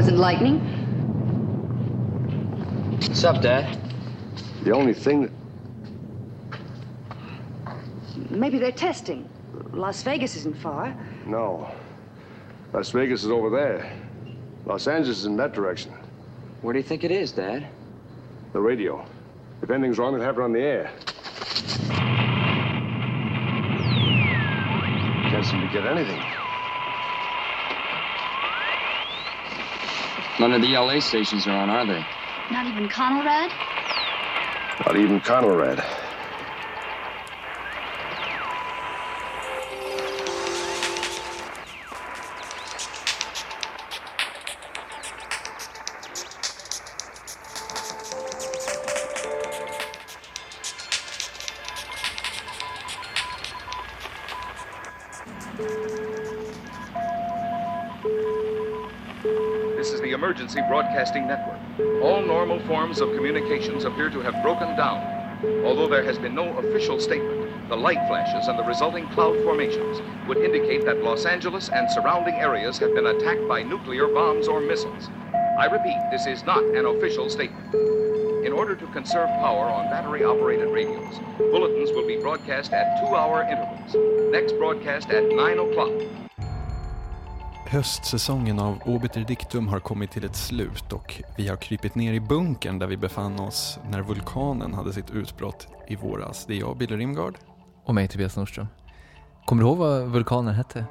wasn't lightning. What's up, Dad? The only thing that. Maybe they're testing. Las Vegas isn't far. No. Las Vegas is over there. Los Angeles is in that direction. Where do you think it is, Dad? The radio. If anything's wrong, they'll have it on the air. Can't seem to get anything. None of the LA stations are on, are they? Not even Conrad? Not even Conrad. Broadcasting Network. All normal forms of communications appear to have broken down. Although there has been no official statement, the light flashes and the resulting cloud formations would indicate that Los Angeles and surrounding areas have been attacked by nuclear bombs or missiles. I repeat, this is not an official statement. In order to conserve power on battery operated radios, bulletins will be broadcast at two hour intervals. Next broadcast at 9 o'clock. Höstsäsongen av Obiter Dictum har kommit till ett slut och vi har krypit ner i bunkern där vi befann oss när vulkanen hade sitt utbrott i våras. Det är jag, Billy Rimgard. Och mig Tobias Nordström. Kommer du ihåg vad vulkanen hette?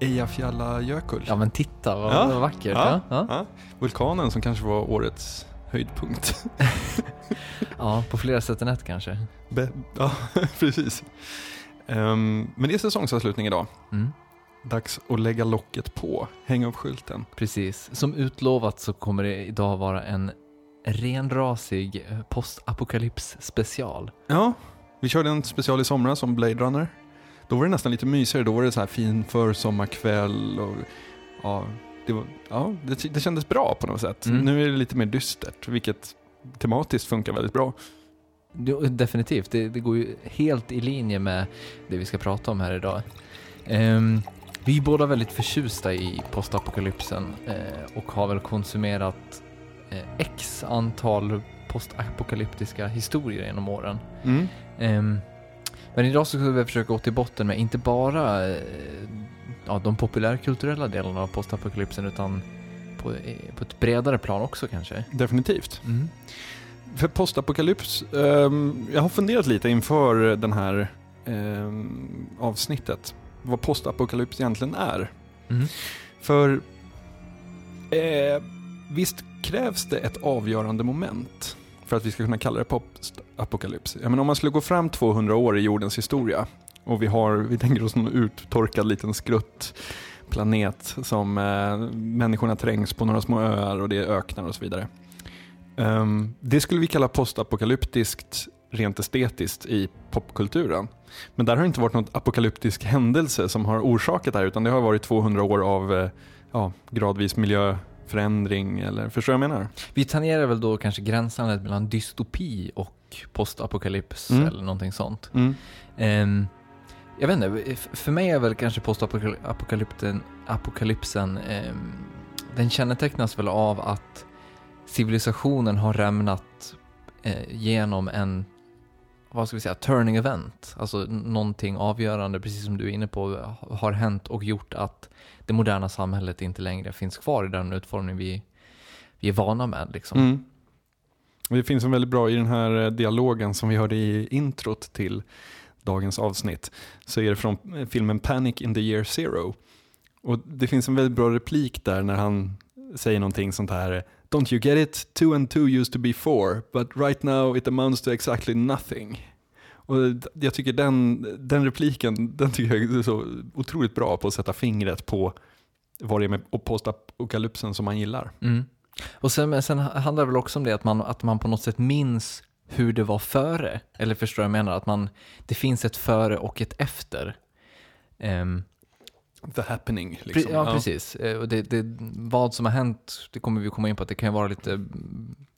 Eyjafjallajökull. Ja men titta vad, Ja. vad vackert. Ja, Ja. Vulkanen som kanske var årets höjdpunkt. ja, på flera sätt än ett kanske. Be- ja, precis. Ehm, men det är säsongsavslutning idag. Mm. Dags att lägga locket på, hänga upp skylten. Precis. Som utlovat så kommer det idag vara en renrasig eh, postapokalyps special. Ja, vi körde en special i somras om Blade Runner. Då var det nästan lite mysigare, då var det så här fin försommarkväll och ja, det, var, ja, det, det kändes bra på något sätt. Mm. Nu är det lite mer dystert, vilket tematiskt funkar väldigt bra. Jo, Definitivt, det, det går ju helt i linje med det vi ska prata om här idag. Ehm, vi är båda väldigt förtjusta i postapokalypsen eh, och har väl konsumerat eh, x antal postapokalyptiska historier genom åren. Mm. Ehm, men idag så ska vi försöka gå till botten med inte bara eh, ja, de populärkulturella delarna av postapokalypsen utan på, eh, på ett bredare plan också kanske. Definitivt. Mm. För postapokalyps, ehm, jag har funderat lite inför den här ehm, avsnittet, vad postapokalyps egentligen är. Mm. För eh, visst krävs det ett avgörande moment för att vi ska kunna kalla det postapokalyps. Jag menar, om man skulle gå fram 200 år i jordens historia och vi, har, vi tänker oss någon uttorkad liten skrutt planet som eh, människorna trängs på några små öar och det är öknar och så vidare. Ehm, det skulle vi kalla postapokalyptiskt rent estetiskt i popkulturen. Men där har det inte varit någon apokalyptisk händelse som har orsakat det här utan det har varit 200 år av eh, ja, gradvis miljöförändring eller förstår jag menar? Vi tangerar väl då kanske gränslandet mellan dystopi och postapokalyps Mm. eller någonting sånt. Mm. Ehm, jag vet inte, för mig är väl kanske postapokalypsen apokalypsen, ehm, den kännetecknas väl av att civilisationen har rämnat eh, genom en, vad ska vi säga, turning event. Alltså någonting avgörande, precis som du är inne på, har hänt och gjort att det moderna samhället inte längre finns kvar i den utformning vi, vi är vana med. Liksom. Mm. Det finns en väldigt bra i den här eh, dialogen som vi hörde i introt till dagens avsnitt. Så är det från eh, filmen Panic in the year zero. Och det finns en väldigt bra replik där när han säger någonting sånt här. Don't you get it? Two and two used to be four, but right now it amounts to exactly nothing. Och jag tycker den, den repliken, den tycker jag är så otroligt bra på att sätta fingret på vad det är med postapokalypsen som man gillar. Mm. Och sen, sen handlar det väl också om det att man, att man på något sätt minns hur det var före. Eller förstår jag menar? Att man, det finns ett före och ett efter. Um, The happening. Liksom. ja, precis. Eh, Och det, det, vad som har hänt, det kommer vi komma in på, att det kan ju vara lite,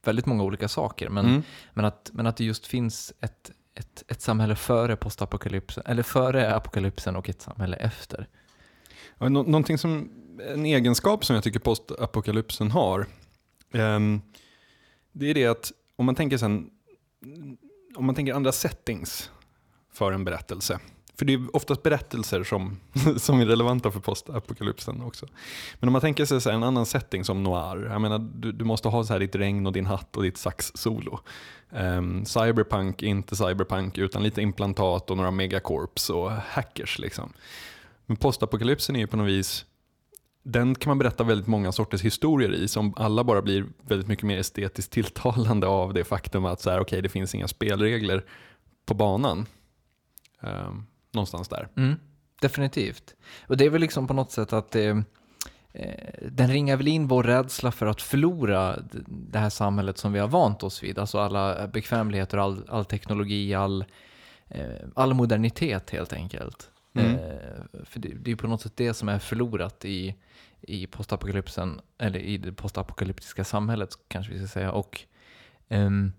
väldigt många olika saker. Men, Mm. men, att, men att det just finns ett, ett, ett samhälle före postapokalypsen, eller före apokalypsen och ett samhälle efter. Nå- någonting som en egenskap som jag tycker postapokalypsen har. ehm, det är det att om man tänker sen, om man tänker andra settings för en berättelse. För det är oftast berättelser som, som är relevanta för postapokalypsen också. Men om man tänker sig så här en annan setting som noir. Jag menar, du, du måste ha så här ditt regn och din hatt och ditt sax-solo. Um, ehm, cyberpunk är inte cyberpunk utan lite implantat och några megacorps och hackers. Liksom. Men postapokalypsen är ju på något vis, den kan man berätta väldigt många sorters historier i som alla bara blir väldigt mycket mer estetiskt tilltalande av det faktum att så här, okay, det finns inga spelregler på banan. Ehm, någonstans där. Mm, definitivt. Och det är väl liksom på något sätt att eh, den ringar väl in vår rädsla för att förlora det här samhället som vi har vant oss vid. Alltså alla bekvämligheter, all, all teknologi, all, eh, all modernitet helt enkelt. Mm. Eh, för det, det är ju på något sätt det som är förlorat i, i postapokalypsen, eller i det postapokalyptiska samhället kanske vi ska säga. Och, ehm,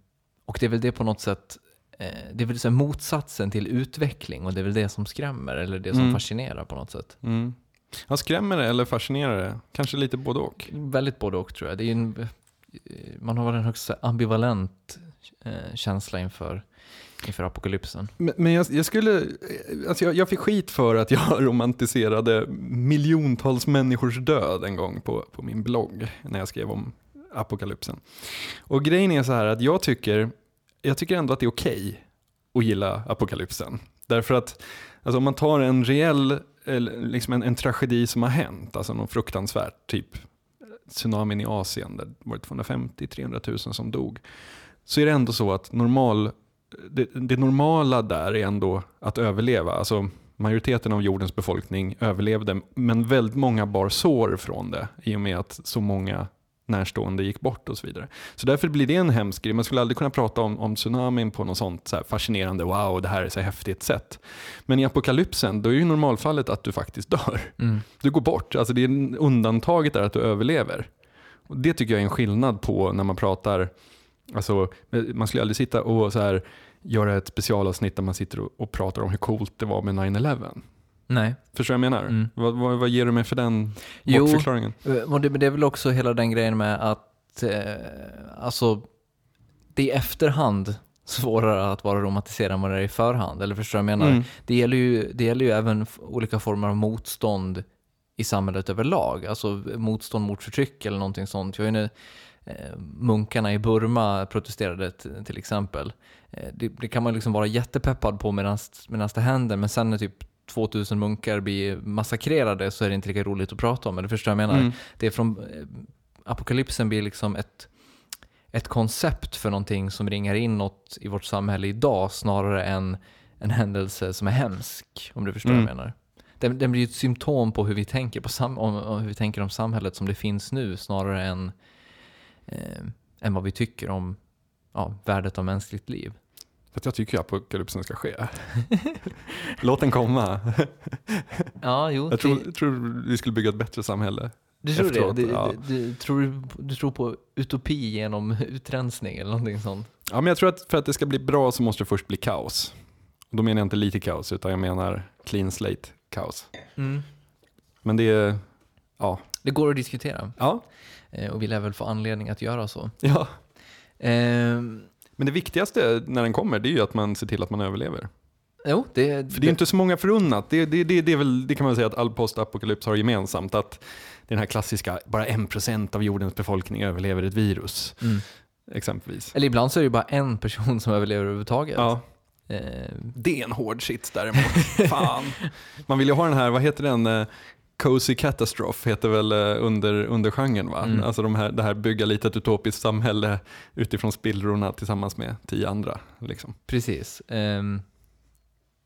och det är väl det på något sätt det är väl så motsatsen till utveckling och det är väl det som skrämmer eller det som Mm. fascinerar på något sätt. Mm. Ja, skrämmer det eller fascinerar det? Kanske lite både och. Väldigt både och tror jag. Det är en, eh, man har väl en högst ambivalent eh, känsla inför, inför apokalypsen. Men, men jag, jag skulle, alltså jag, jag fick skit för att jag romantiserade miljontals människors död en gång på, på min blogg när jag skrev om apokalypsen. Och grejen är så här att jag tycker, jag tycker ändå att det är okej att gilla apokalypsen. Därför att alltså om man tar en reell, eh, liksom en, en tragedi som har hänt, alltså något fruktansvärt, typ tsunamin i Asien, där var det 250-300 000 som dog, så är det ändå så att normal, det, det normala där är ändå att överleva. Alltså majoriteten av jordens befolkning överlevde, men väldigt många bar sår från det i och med att så många närstående gick bort och så vidare. Så därför blir det en hemsk grej. Man skulle aldrig kunna prata om, om tsunamin på något sånt så fascinerande, wow, det här är så häftigt sätt. Men i apokalypsen, då är ju normalfallet att du faktiskt dör. Mm. Du går bort, alltså det är undantaget är att du överlever. Och det tycker jag är en skillnad på när man pratar, alltså man skulle aldrig sitta och så här göra ett specialavsnitt där man sitter och, och pratar om hur coolt det var med 9-11. Nej. Förstår du vad jag menar? Mm. Vad, vad, vad ger du mig för den Jo. bortförklaringen? Eh, Och det, det är väl också hela den grejen med att eh, alltså, det är i efterhand svårare att vara romantiserad än vad det är i förhand. Eller förstår du vad jag menar? Mm. Det, gäller ju, det gäller ju även olika former av motstånd i samhället överlag. Alltså motstånd mot förtryck eller någonting sånt. Jag är nu, eh, munkarna i Burma protesterade till exempel. Eh, det, det kan man liksom vara jättepeppad på medan det händer, men sen när typ 2000 munkar blir massakrerade så är det inte lika roligt att prata om. Eller förstår jag menar? Mm. Det är från, eh, apokalypsen blir liksom ett, ett koncept för någonting som ringar in något i vårt samhälle idag snarare än en händelse som är hemsk, om du förstår Mm. vad jag menar. Den, den blir ett symptom på hur vi tänker, på sam, om, om hur vi tänker om samhället som det finns nu snarare än, eh, än vad vi tycker om ja, värdet av mänskligt liv. Att jag tycker ju apokalypsen ska ske. Låt den komma. Ja, jo. Jag tror, tror vi skulle bygga ett bättre samhälle. du tror efteråt, det? Du, ja. du, du, tror, du, tror på utopi genom utrensning eller någonting sånt? Ja, men jag tror att för att det ska bli bra så måste det först bli kaos. Och då menar jag inte lite kaos, utan jag menar clean slate kaos. Men det är, ja. Det går att diskutera Ja, eh, och vi lär väl få anledning att göra så. ja. Ehm, Men det viktigaste när den kommer, det är ju att man ser till att man överlever. jo, det, För det är inte så många förunnat. Det, det, det, det, är väl, det kan man säga att all postapokalyps har gemensamt. Att det är den här klassiska, bara en procent av jordens befolkning överlever ett virus. Mm. Exempelvis. Eller ibland så är det bara en person som överlever överhuvudtaget. Ja, Eh, det är en hård shit däremot. Fan. Man vill ju ha den här, vad heter den? Eh, Cozy Catastrophe heter väl eh, under, under genren va? Mm. Alltså de här, det här bygga lite ett utopiskt samhälle utifrån spillrorna tillsammans med tio andra. Liksom. precis. Ehm,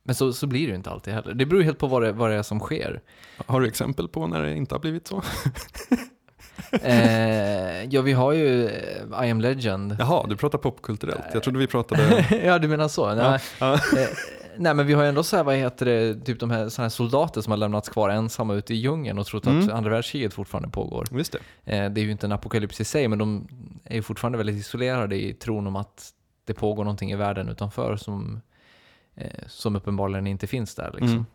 men så, så blir det ju inte alltid heller. Det beror helt på vad det, vad det är som sker. Har du exempel på när det inte har blivit så? Eh, ja, vi har ju eh, I am legend. Jaha, du pratar popkulturellt. Jag trodde vi pratade... ja, du menar så? Nej, ja. Nej, men vi har ju ändå så här, vad heter det, typ de här, här soldater som har lämnats kvar ensamma ute i djungeln och trott Mm. att andra världskriget fortfarande pågår. Visst det. Eh, det är ju inte en apokalyps i sig, men de är ju fortfarande väldigt isolerade i tron om att det pågår någonting i världen utanför som, eh, som uppenbarligen inte finns där. Liksom. Mm.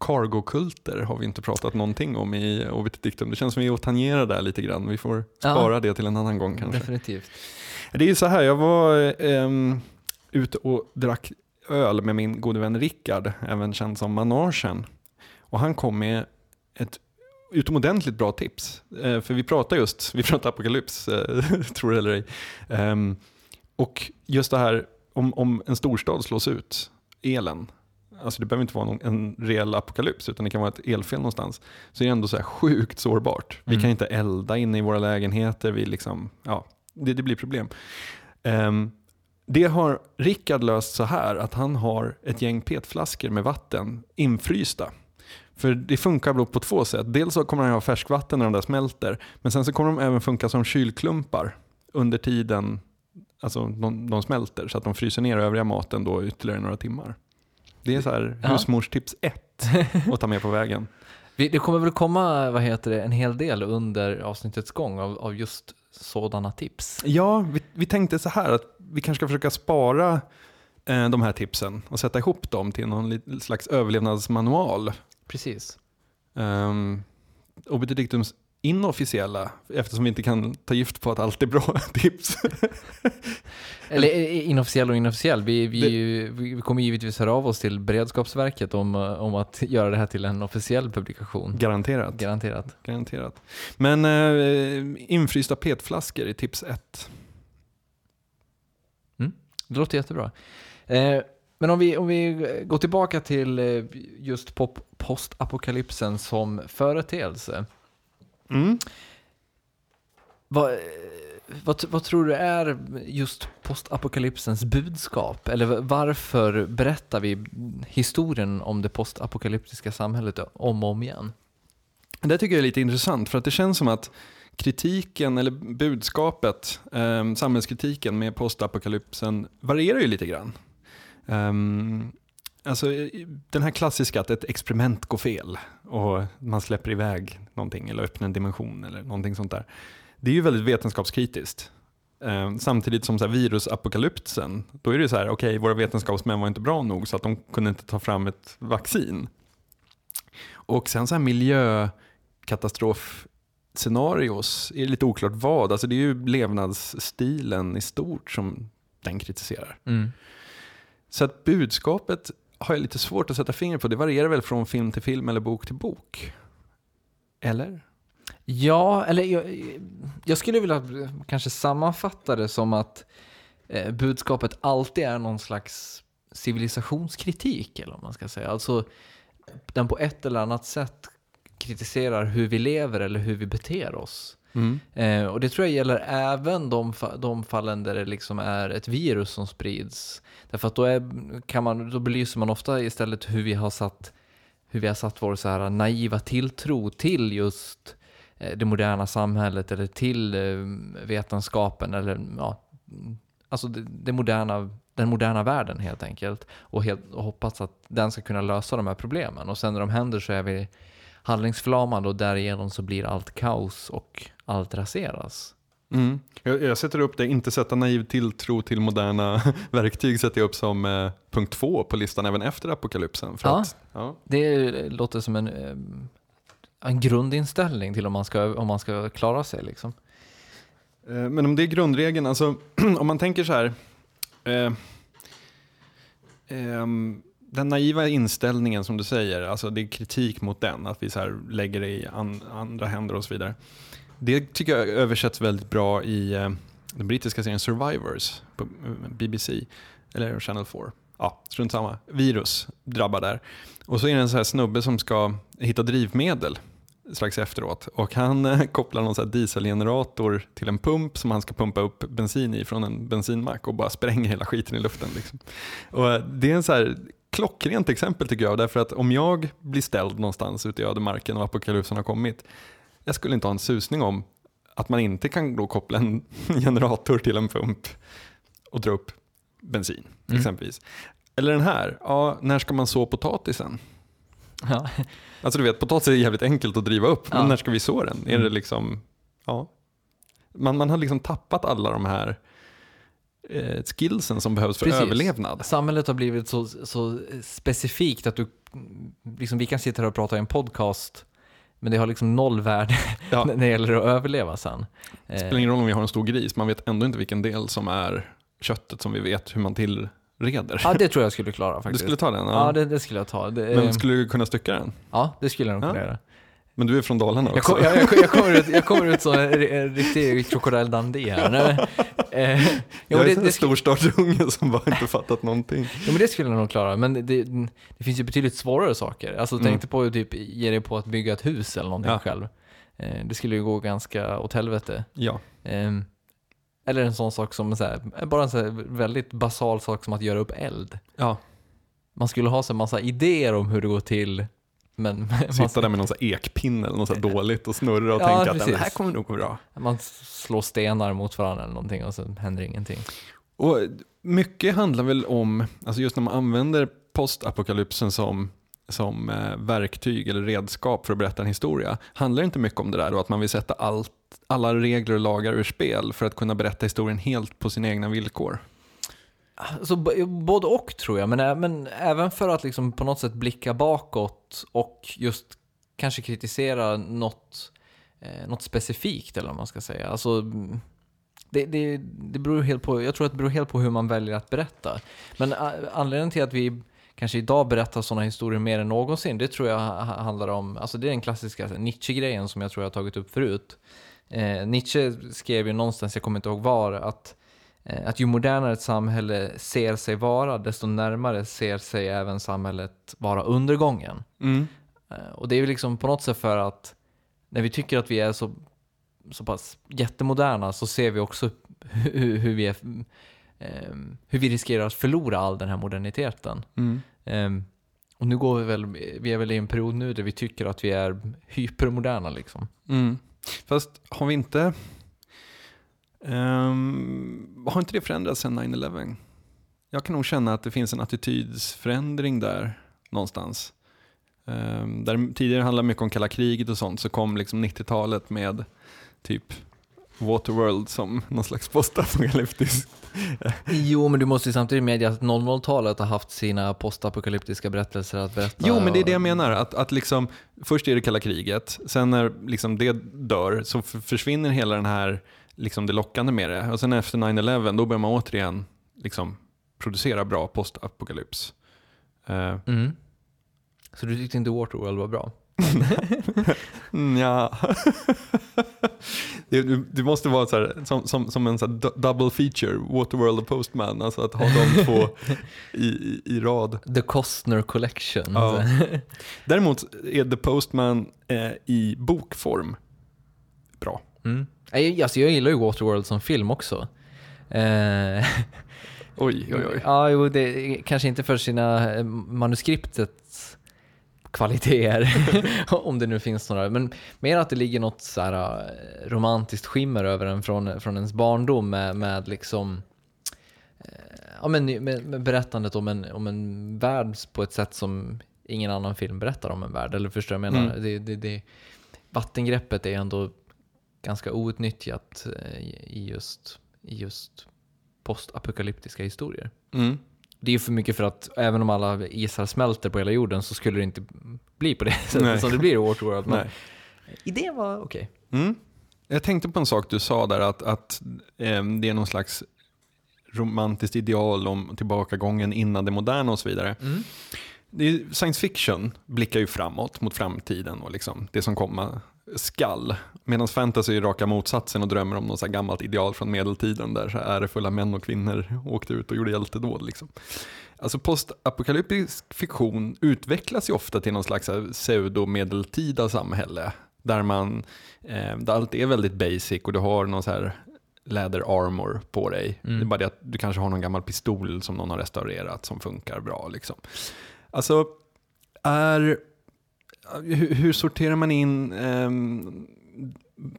Cargokulter har vi inte pratat någonting om i Obit Dictum. Det känns som vi är tangerar där lite grann. Vi får Ja. spara det till en annan gång kanske. Definitivt. Det är ju så här, jag var ehm, ute och drack öl med min gode vän Rickard, även känd som Managen. Och han kom med ett utomordentligt bra tips. Eh, för vi pratar just, vi pratar apokalyps, eh, tror det eller ej. Ehm, och just det här om, om en storstad slås ut, elen. Alltså det behöver inte vara någon, en reell apokalyps utan det kan vara ett elfel någonstans. Så är det ändå så här sjukt sårbart. Vi Mm. kan inte elda inne i våra lägenheter. Vi liksom, ja, det, det blir problem. Ehm, det har Rickard löst så här att han har ett gäng petflaskor med vatten infrysta. För det funkar då på två sätt. Dels så kommer han ha färskvatten när de där smälter. Men sen så kommer de även funka som kylklumpar under tiden alltså de, de smälter. Så att de fryser ner övriga maten då ytterligare några timmar. Det är så här Ja. husmorstips ett att ta med på vägen. Det kommer väl komma vad heter det, en hel del under avsnittets gång av, av just sådana tips. Ja, vi, vi tänkte så här att vi kanske ska försöka spara eh, de här tipsen och sätta ihop dem till någon slags överlevnadsmanual. Precis. Um, Obit Dictums inofficiella, eftersom vi inte kan ta gift på att allt är bra tips. Eller eh, inofficiell och inofficiell. Vi, vi, vi, kommer givetvis höra av oss till Beredskapsverket om, eh, om att göra det här till en officiell publikation. Garanterat. Garanterat. Garanterat. Men eh, infrysta petflaskor i tips ett. Det låter jättebra. Eh, men om vi, om vi går tillbaka till eh, just pop, postapokalypsen som företeelse. Mm. Vad, eh, vad, vad tror du är just postapokalypsens budskap? Eller varför berättar vi historien om det postapokalyptiska samhället om och om igen? Det tycker jag är lite intressant för att det känns som att kritiken eller budskapet, eh, samhällskritiken med postapokalypsen varierar ju lite grann. Ehm, alltså den här klassiska att ett experiment går fel och man släpper iväg någonting eller öppnar en dimension eller någonting sånt där. Det är ju väldigt vetenskapskritiskt. Ehm, samtidigt som så virusapokalypsen, då är det så här, okej, våra vetenskapsmän var inte bra nog så att de kunde inte ta fram ett vaccin. Och sen så här miljökatastrofscenarios är lite oklart vad. Alltså det är ju levnadsstilen i stort som den kritiserar. Mm. Så att budskapet har jag lite svårt att sätta fingret på. Det varierar väl från film till film eller bok till bok. Eller? Ja, eller jag, jag skulle vilja kanske sammanfatta det som att eh, budskapet alltid är någon slags civilisationskritik, eller vad man ska säga. Alltså, den på ett eller annat sätt kritiserar hur vi lever eller hur vi beter oss. Mm. Eh, och det tror jag gäller även de, fa- de fallen där det liksom är ett virus som sprids. Därför att då, är, kan man, då belyser man ofta istället hur vi har satt, hur vi har satt vår så här naiva tilltro till just eh, det moderna samhället eller till eh, vetenskapen eller ja, alltså det, det moderna, den moderna världen helt enkelt. Och, helt, och hoppas att den ska kunna lösa de här problemen. Och sen när de händer så är vi handlingsförlamade och därigenom så blir allt kaos och allt raseras. Mm. Jag, jag sätter upp det, inte sätta naiv tilltro till moderna verktyg, sätter jag upp som eh, punkt två på listan även efter apokalypsen. Ja. Att, ja. Det låter som en, eh, en grundinställning till om man ska, om man ska klara sig. Liksom. Eh, Men om det är grundregeln, alltså om man tänker så här. Eh, ehm, den naiva inställningen som du säger, alltså det är kritik mot den, att vi så här lägger det i an, andra händer och så vidare. Det tycker jag översätts väldigt bra i eh, den brittiska serien Survivors på eh, BBC, eller Channel 4. Ja, strunt samma. Virus drabbar där. Och så är det en så här snubbe som ska hitta drivmedel strax efteråt. Och han eh, kopplar någon så här dieselgenerator till en pump som han ska pumpa upp bensin i från en bensinmack och bara spränger hela skiten i luften. Liksom. Och eh, det är en så här klockrent exempel tycker jag, därför att om jag blir ställd någonstans ute i ödemarken och apokalypsen har kommit, jag skulle inte ha en susning om att man inte kan då koppla en generator till en pump och dra upp bensin, Mm. exempelvis. Eller den här, ja, när ska man så potatisen? Ja. Alltså du vet, potatis är jävligt enkelt att driva upp, men Ja. när ska vi så den? Är Mm. det liksom, ja. Man, man har liksom tappat alla de här skillsen som behövs för Precis. överlevnad. Samhället har blivit så, så specifikt att du, liksom, vi kan sitta här och prata i en podcast, men det har liksom noll värde Ja. när det gäller att överleva sen. Det spelar ingen roll om vi har en stor gris, man vet ändå inte vilken del som är köttet som vi vet hur man tillreder. Ja, det tror jag skulle klara du faktiskt. skulle ta den? Ja, det, det skulle jag ta. Det, Men skulle du kunna stycka den? Ja, det skulle jag nog kunna Ja. göra. Men du är från Dalarna Jag, också? kom, jag, jag, jag, kommer ut, jag kommer ut som en, ri- en riktig Crocodile Dundee här. Nej, eh, jo, jag är det, en det, storstadsunge som bara inte fattat någonting. jo, men det skulle jag nog klara, men det, det finns ju betydligt svårare saker. Alltså Mm. tänk dig på att typ ge dig på att bygga ett hus eller någonting Ja. själv. Eh, det skulle ju gå ganska åt helvete. Ja. Ehm, eller en sån sak som så här, bara en så väldigt basal sak som att göra upp eld. ja. Man skulle ha så här massa idéer om hur det går till, men Sitta där med någon ekpinne eller något så dåligt och snurra och Ja, tänka att precis. det här kommer nog gå bra. man slår stenar mot varandra eller någonting och så händer ingenting. Och mycket handlar väl om, alltså just när man använder postapokalypsen som, som eh, verktyg eller redskap för att berätta en historia, handlar det inte mycket om det där då att man vill sätta allt, alla regler och lagar ur spel för att kunna berätta historien helt på sina egna villkor? Alltså, både och tror jag, men, men även för att liksom på något sätt blicka bakåt och just kanske kritisera något, eh, något specifikt eller vad man ska säga. Alltså, det, det, det beror helt på, jag tror att det beror helt på hur man väljer att berätta. Men anledningen till att vi kanske idag berättar sådana historier mer än någonsin, det tror jag handlar om, alltså det är den klassiska Nietzsche-grejen som jag tror jag har tagit upp förut. Eh, Nietzsche skrev ju någonstans, jag kommer inte ihåg var, att Eh, att ju modernare ett samhälle ser sig vara, desto närmare ser sig även samhället vara undergången. Mm. Eh, Och det är ju liksom på något sätt för att när vi tycker att vi är så, så pass jättemoderna så ser vi också hur, hur, vi är, ehm, hur vi riskerar att förlora all den här moderniteten. Mm. Ehm, Och nu går vi väl, vi är väl i en period nu där vi tycker att vi är hypermoderna liksom. Mm. Fast har vi inte... ehm, har inte det förändrats sedan 9-11? Jag kan nog känna att det finns en attitydsförändring där någonstans. Um, där tidigare handlade mycket om kalla kriget och sånt så kom liksom 90-talet med typ Waterworld som någon slags postapokalyptisk. Jo, men du måste ju samtidigt medge att 00-talet har haft sina postapokalyptiska berättelser att berätta. Jo, men det är det jag menar. Att, att liksom, först är det kalla kriget, sen när liksom det dör så försvinner hela den här, liksom det lockande med det. Och sen efter 9-11 då börjar man återigen liksom, producera bra postapokalyps. Uh, Mm. Så du tyckte inte Waterworld var bra? ja. det, det måste vara så här, som, som, som en så double feature, Waterworld och Postman. Alltså att ha de två i, i, i rad. The Costner Collection. Ja. Däremot är The Postman eh, i bokform bra. Mm. Jag, alltså, jag gillar ju Waterworld som film också. Eh, Oj, oj, oj. Ja, jo, det kanske inte för sina eh, manuskriptets kvaliteter, om det nu finns några, men mer att det ligger något så här eh, romantiskt skimmer över en från, från ens barndom med, med liksom eh, ja, men, med, med berättandet om en, om en värld på ett sätt som ingen annan film berättar om en värld. Eller förstår jag menar? Mm. Det, det, det, vattengreppet är ändå ganska outnyttjat eh, i just, i just postapokalyptiska historier. Mm. Det är för mycket för att även om alla isar smälter på hela jorden så skulle det inte bli på det sättet Nej. som det blir i Waterworld. Men Nej. idén var okej. Mm. Jag tänkte på en sak du sa där, att, att eh, det är någon slags romantiskt ideal om tillbakagången innan det moderna och så vidare. Det är, science fiction blickar ju framåt mot framtiden och liksom det som komma skall. Medan fantasy är raka motsatsen och drömmer om något så här gammalt ideal från medeltiden där så ärefulla män och kvinnor åkte ut och gjorde hjältedåd. Liksom. Alltså postapokalyptisk fiktion utvecklas ju ofta till någon slags pseudo-medeltida samhälle. Där, man, eh, där allt är väldigt basic och du har någon så här läder armor på dig. Mm. Det är bara det att du kanske har någon gammal pistol som någon har restaurerat som funkar bra. Liksom. Alltså, är, hur, hur sorterar man in ehm,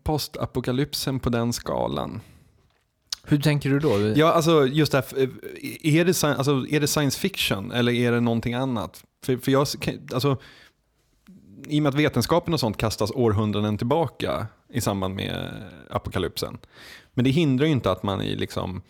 postapokalypsen på den skalan? Hur tänker du då? Ja, alltså just det här, är det, alltså, är det science fiction eller är det någonting annat? För, för jag, alltså, I och med att vetenskapen och sånt kastas århundraden tillbaka i samband med apokalypsen. Men det hindrar ju inte att man i liksom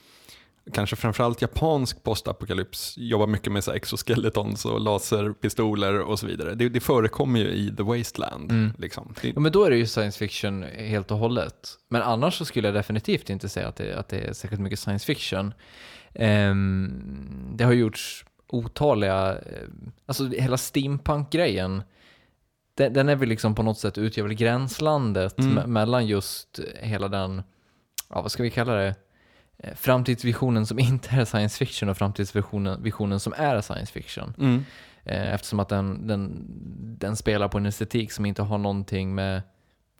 kanske framförallt japansk postapokalyps jobbar mycket med så exoskeletons och laserpistoler och så vidare. Det, det förekommer ju i The Wasteland. Mm. Liksom. Det, Ja, men då är det ju science fiction helt och hållet. Men annars så skulle jag definitivt inte säga att det, att det är särskilt mycket science fiction. Ehm, det har gjorts otaliga, eh, alltså hela steampunk-grejen, den, den är väl liksom på något sätt utgör väl gränslandet Mm. me- mellan just hela den, ja vad ska vi kalla det, framtidsvisionen som inte är science fiction och framtidsvisionen visionen som är science fiction. mm. Eh, Eftersom att den, den, den spelar på en estetik som inte har någonting med,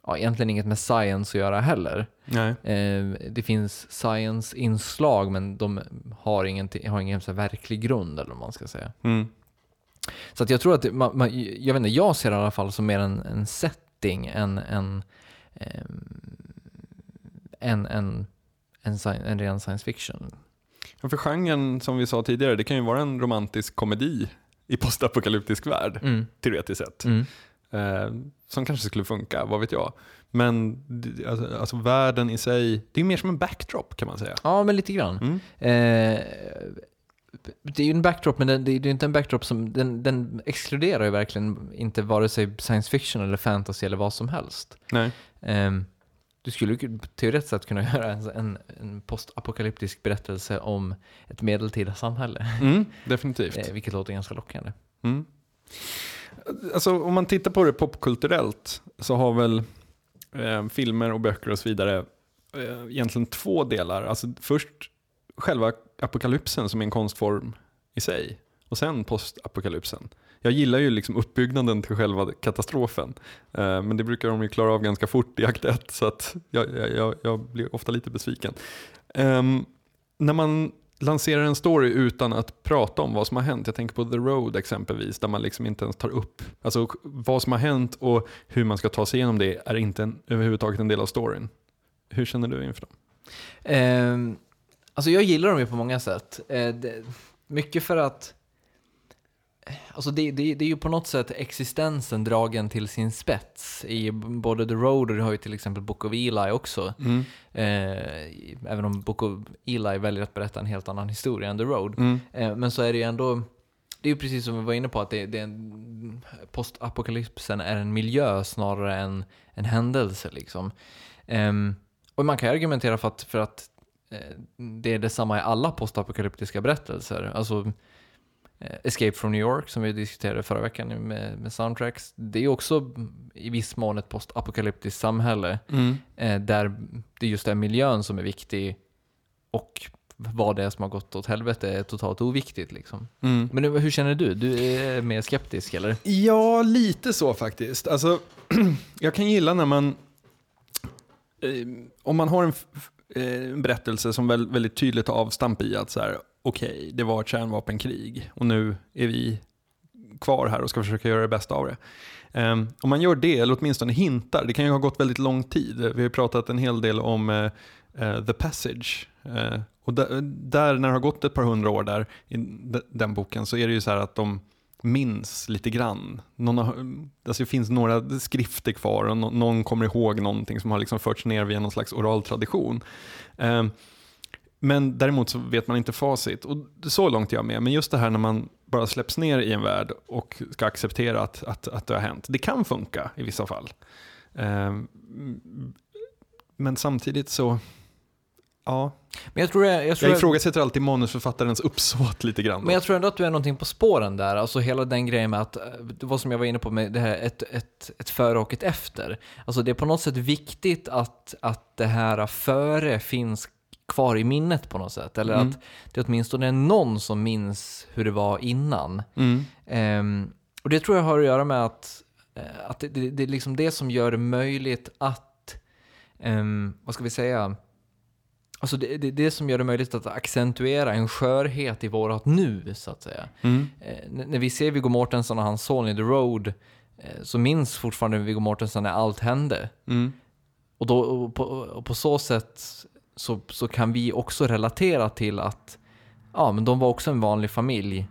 ja egentligen inget med science att göra heller. Nej. Eh, Det finns science-inslag men de har, ingenting, har ingen så verklig grund eller vad man ska säga. Mm. Så att jag tror att, det, man, man, jag vet inte, jag ser det i alla fall som mer en, en setting en, ehm, en, en, en, en ren science fiction. Ja, för genren, som vi sa tidigare, det kan ju vara en romantisk komedi i postapokalyptisk värld, Mm. teoretiskt sett. Mm. Eh, som kanske skulle funka, vad vet jag. Men det- alltså, alltså världen i sig, det är mer som en backdrop kan man säga. Ja, men lite grann. Mm. Eh, det är ju en backdrop, men det är det är inte en backdrop som, den, den exkluderar ju verkligen inte vare sig science fiction eller fantasy eller vad som helst. Nej. Ehm, du skulle teoretiskt sett kunna göra en, en, en postapokalyptisk berättelse om ett medeltida samhälle, Mm, definitivt. eh, vilket låter ganska lockande. Mm. Alltså, om man tittar på det popkulturellt så har väl eh, filmer och böcker och så vidare eh, egentligen två delar. Alltså, först själva apokalypsen som är en konstform i sig och sen postapokalypsen. Jag gillar ju liksom uppbyggnaden till själva katastrofen. Eh, men det brukar de ju klara av ganska fort i akt 1. så att jag, jag, jag, blir ofta lite besviken. Eh, när man lanserar en story utan att prata om vad som har hänt. Jag tänker på The Road exempelvis, där man liksom inte ens tar upp alltså, vad som har hänt och hur man ska ta sig igenom det är inte en, överhuvudtaget en del av storyn. Hur känner du inför dem? Eh, alltså jag gillar dem ju på många sätt. Eh, det, mycket för att Alltså det, det, det är ju på något sätt existensen dragen till sin spets i både The Road och du har ju till exempel Book of Eli också. Eh, även om Book of Eli väljer att berätta en helt annan historia än The Road. Mm. Eh, men så är det ju ändå, det är ju precis som vi var inne på att det, det är en, postapokalypsen är en miljö snarare än en händelse liksom. Ehm, och man kan argumentera för att, för att eh, det är detsamma i alla postapokalyptiska berättelser. Alltså eh, Escape from New York som vi diskuterade förra veckan med, med soundtracks. Det är också i viss mån ett postapokalyptiskt samhälle Mm. eh, där det just är miljön som är viktig och vad det är som har gått åt helvete är totalt oviktigt. Liksom. Mm. Men hur känner du? Du är mer skeptisk eller? Ja, lite så faktiskt. Alltså, jag kan gilla när man... Eh, om man har en, eh, Eh, en berättelse som väl, väldigt tydligt tar avstamp i att så här, okej, det var ett kärnvapenkrig och nu är vi kvar här och ska försöka göra det bästa av det. Um, om man gör det, eller åtminstone hintar, det kan ju ha gått väldigt lång tid. Vi har ju pratat en hel del om uh, uh, The Passage. Uh, och där, där, när det har gått ett par hundra år där, i den boken, så är det ju så här att de minns lite grann. Någon har, alltså det finns några skrifter kvar och no, någon kommer ihåg någonting som har liksom förts ner via någon slags oral tradition. Eh, men däremot så vet man inte facit. Och så långt är jag med. Men just det här när man bara släpps ner i en värld och ska acceptera att, att, att det har hänt. Det kan funka i vissa fall. Eh, men samtidigt så, ja. Men jag tror, jag, jag tror Jag ifrågasätter alltid manusförfattarens uppsåt lite grann. då. Men jag tror ändå att du är någonting på spåren där. Alltså hela den grejen med att, eh, var som jag var inne på med det här, ett, ett, ett före och ett efter. Alltså det är på något sätt viktigt att, att det här före finns kvar i minnet på något sätt. Eller Mm. att det åtminstone är någon som minns hur det var innan. Mm. Ehm, och det tror jag har att göra med att, eh, att det, det, det är liksom det som gör det möjligt att, ehm, vad ska vi säga, alltså det, det det som gör det möjligt att accentuera en skörhet i vårat nu, så att säga. Mm. Eh, när vi ser Viggo Mortensen och hans son i The Road, eh, så minns fortfarande Viggo Mortensen när allt hände. Mm. Och, då, och, på, och på så sätt så, så kan vi också relatera till att ja, men de var också en vanlig familj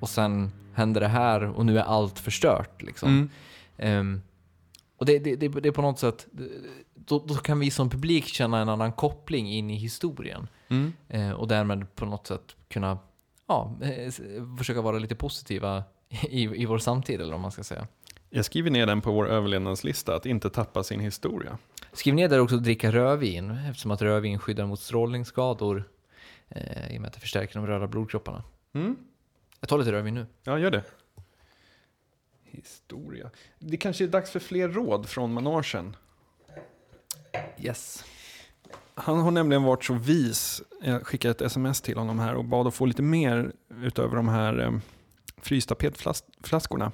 och sen hände det här och nu är allt förstört. Liksom. Mm. Ehm, och det, det, det, det är på något sätt, då, då kan vi som publik känna en annan koppling in i historien. Mm. Eh, och därmed på något sätt kunna ja, eh, försöka vara lite positiva i, i vår samtid, eller vad man ska säga. Jag skriver ner den på vår överlevnadslista, att inte tappa sin historia. Skriv ner där också att dricka rödvin, eftersom att rödvin skyddar mot strålningsskador eh, i och med att det förstärker de röda blodkropparna. Mm. Jag tar lite rödvin nu. Ja, gör det. Historia. Det kanske är dags för fler råd från managen. Yes. Han har nämligen varit så vis. Jag skickade ett sms till honom här och bad att få lite mer utöver de här eh, frysta petflaskorna.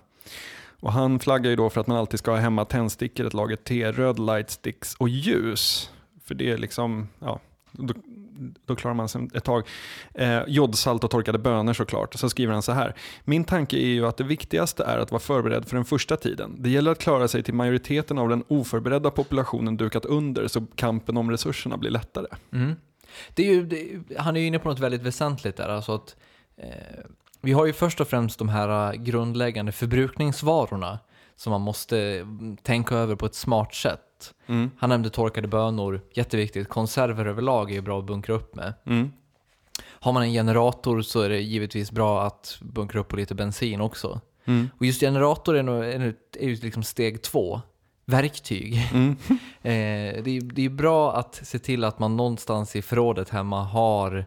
Och han flaggar ju då för att man alltid ska ha hemma tändstickor, ett lager te, röd lightsticks och ljus. För det är liksom, ja, då, då klarar man sig ett tag. Eh, jodsalt och torkade bönor såklart. Så skriver han så här. Min tanke är ju att det viktigaste är att vara förberedd för den första tiden. Det gäller att klara sig till majoriteten av den oförberedda populationen dukat under så kampen om resurserna blir lättare. Mm. Det är ju, det, han är ju inne på något väldigt väsentligt där. Alltså att, eh, vi har ju först och främst de här eh, grundläggande förbrukningsvarorna som man måste mm, tänka över på ett smart sätt. Mm. Han nämnde torkade bönor, jätteviktigt. Konserver överlag är ju bra att bunkra upp med. Mm. Har man en generator så är det givetvis bra att bunkra upp på lite bensin också. Mm. Och just generator är, nog, är, ju liksom steg två. Verktyg. Mm. Eh, det, är, det är bra att se till att man någonstans i förrådet hemma har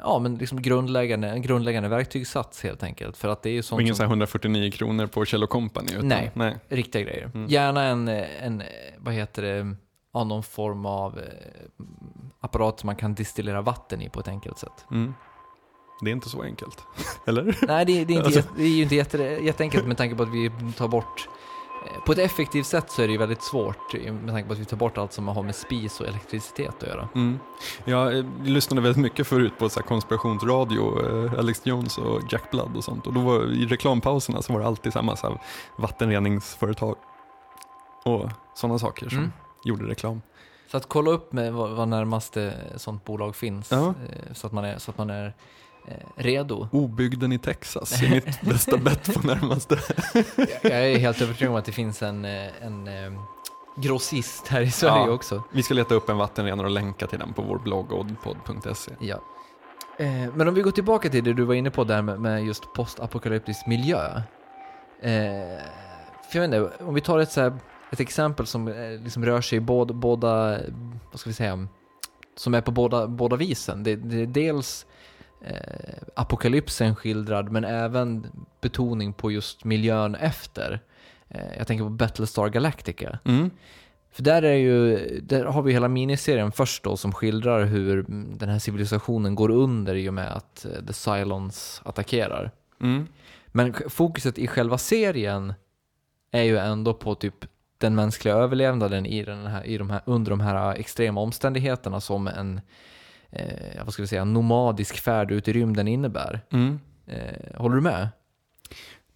ja, men liksom grundläggande, en grundläggande verktygssats helt enkelt. För att det är ju sånt ingen som, här 149 kronor på Kjell Company. Utan, Nej. nej. riktiga grejer. Mm. Gärna en, en, vad heter det, ja, någon form av eh, apparat som man kan distillera vatten i på ett enkelt sätt. Mm. Det är inte så enkelt. Eller? Nej, det, det, är, inte, Alltså- det är ju inte jätte, jätteenkelt med tanke på att vi tar bort på ett effektivt sätt så är det ju väldigt svårt eh, med tanke på att vi tar bort allt som har med spis och elektricitet att göra. Mm. Jag eh, lyssnade väldigt mycket förut på så konspirationsradio, eh, Alex Jones och Jack Blood och sånt. Och då var, i reklampauserna så var det alltid samma så här, vattenreningsföretag och sådana saker som Mm. gjorde reklam. Så att kolla upp med vad, vad närmaste sånt bolag finns Ja. eh, så att man är, så att man är eh, redo. Obygden i Texas är mitt bästa bett på närmaste. Jag är helt övertygad om att det finns en, eh, en eh, grossist här i Sverige Ja. också. Vi ska leta upp en vattenrenare och länka till den på vår blogg oddpod.se. Ja. Eh, men om vi går tillbaka till det du var inne på där med, just postapokalyptisk miljö. Eh, för jag inte, om vi tar ett, så här, ett exempel som eh, liksom rör sig i båda, båda, vad ska vi säga, som är på båda, båda visen. Det, det är dels eh, apokalypsen skildrad, men även betoning på just miljön efter. Eh, jag tänker på Battlestar Galactica. Mm. För där, är ju, där har vi hela miniserien först då som skildrar hur den här civilisationen går under i och med att eh, The Cylons attackerar. Mm. Men fokuset i själva serien är ju ändå på typ den mänskliga överlevnaden i, den här, i de här, under de här extrema omständigheterna som en eh, vad ska vi säga, nomadisk färd ut i rymden innebär. Mm. Eh, håller du med?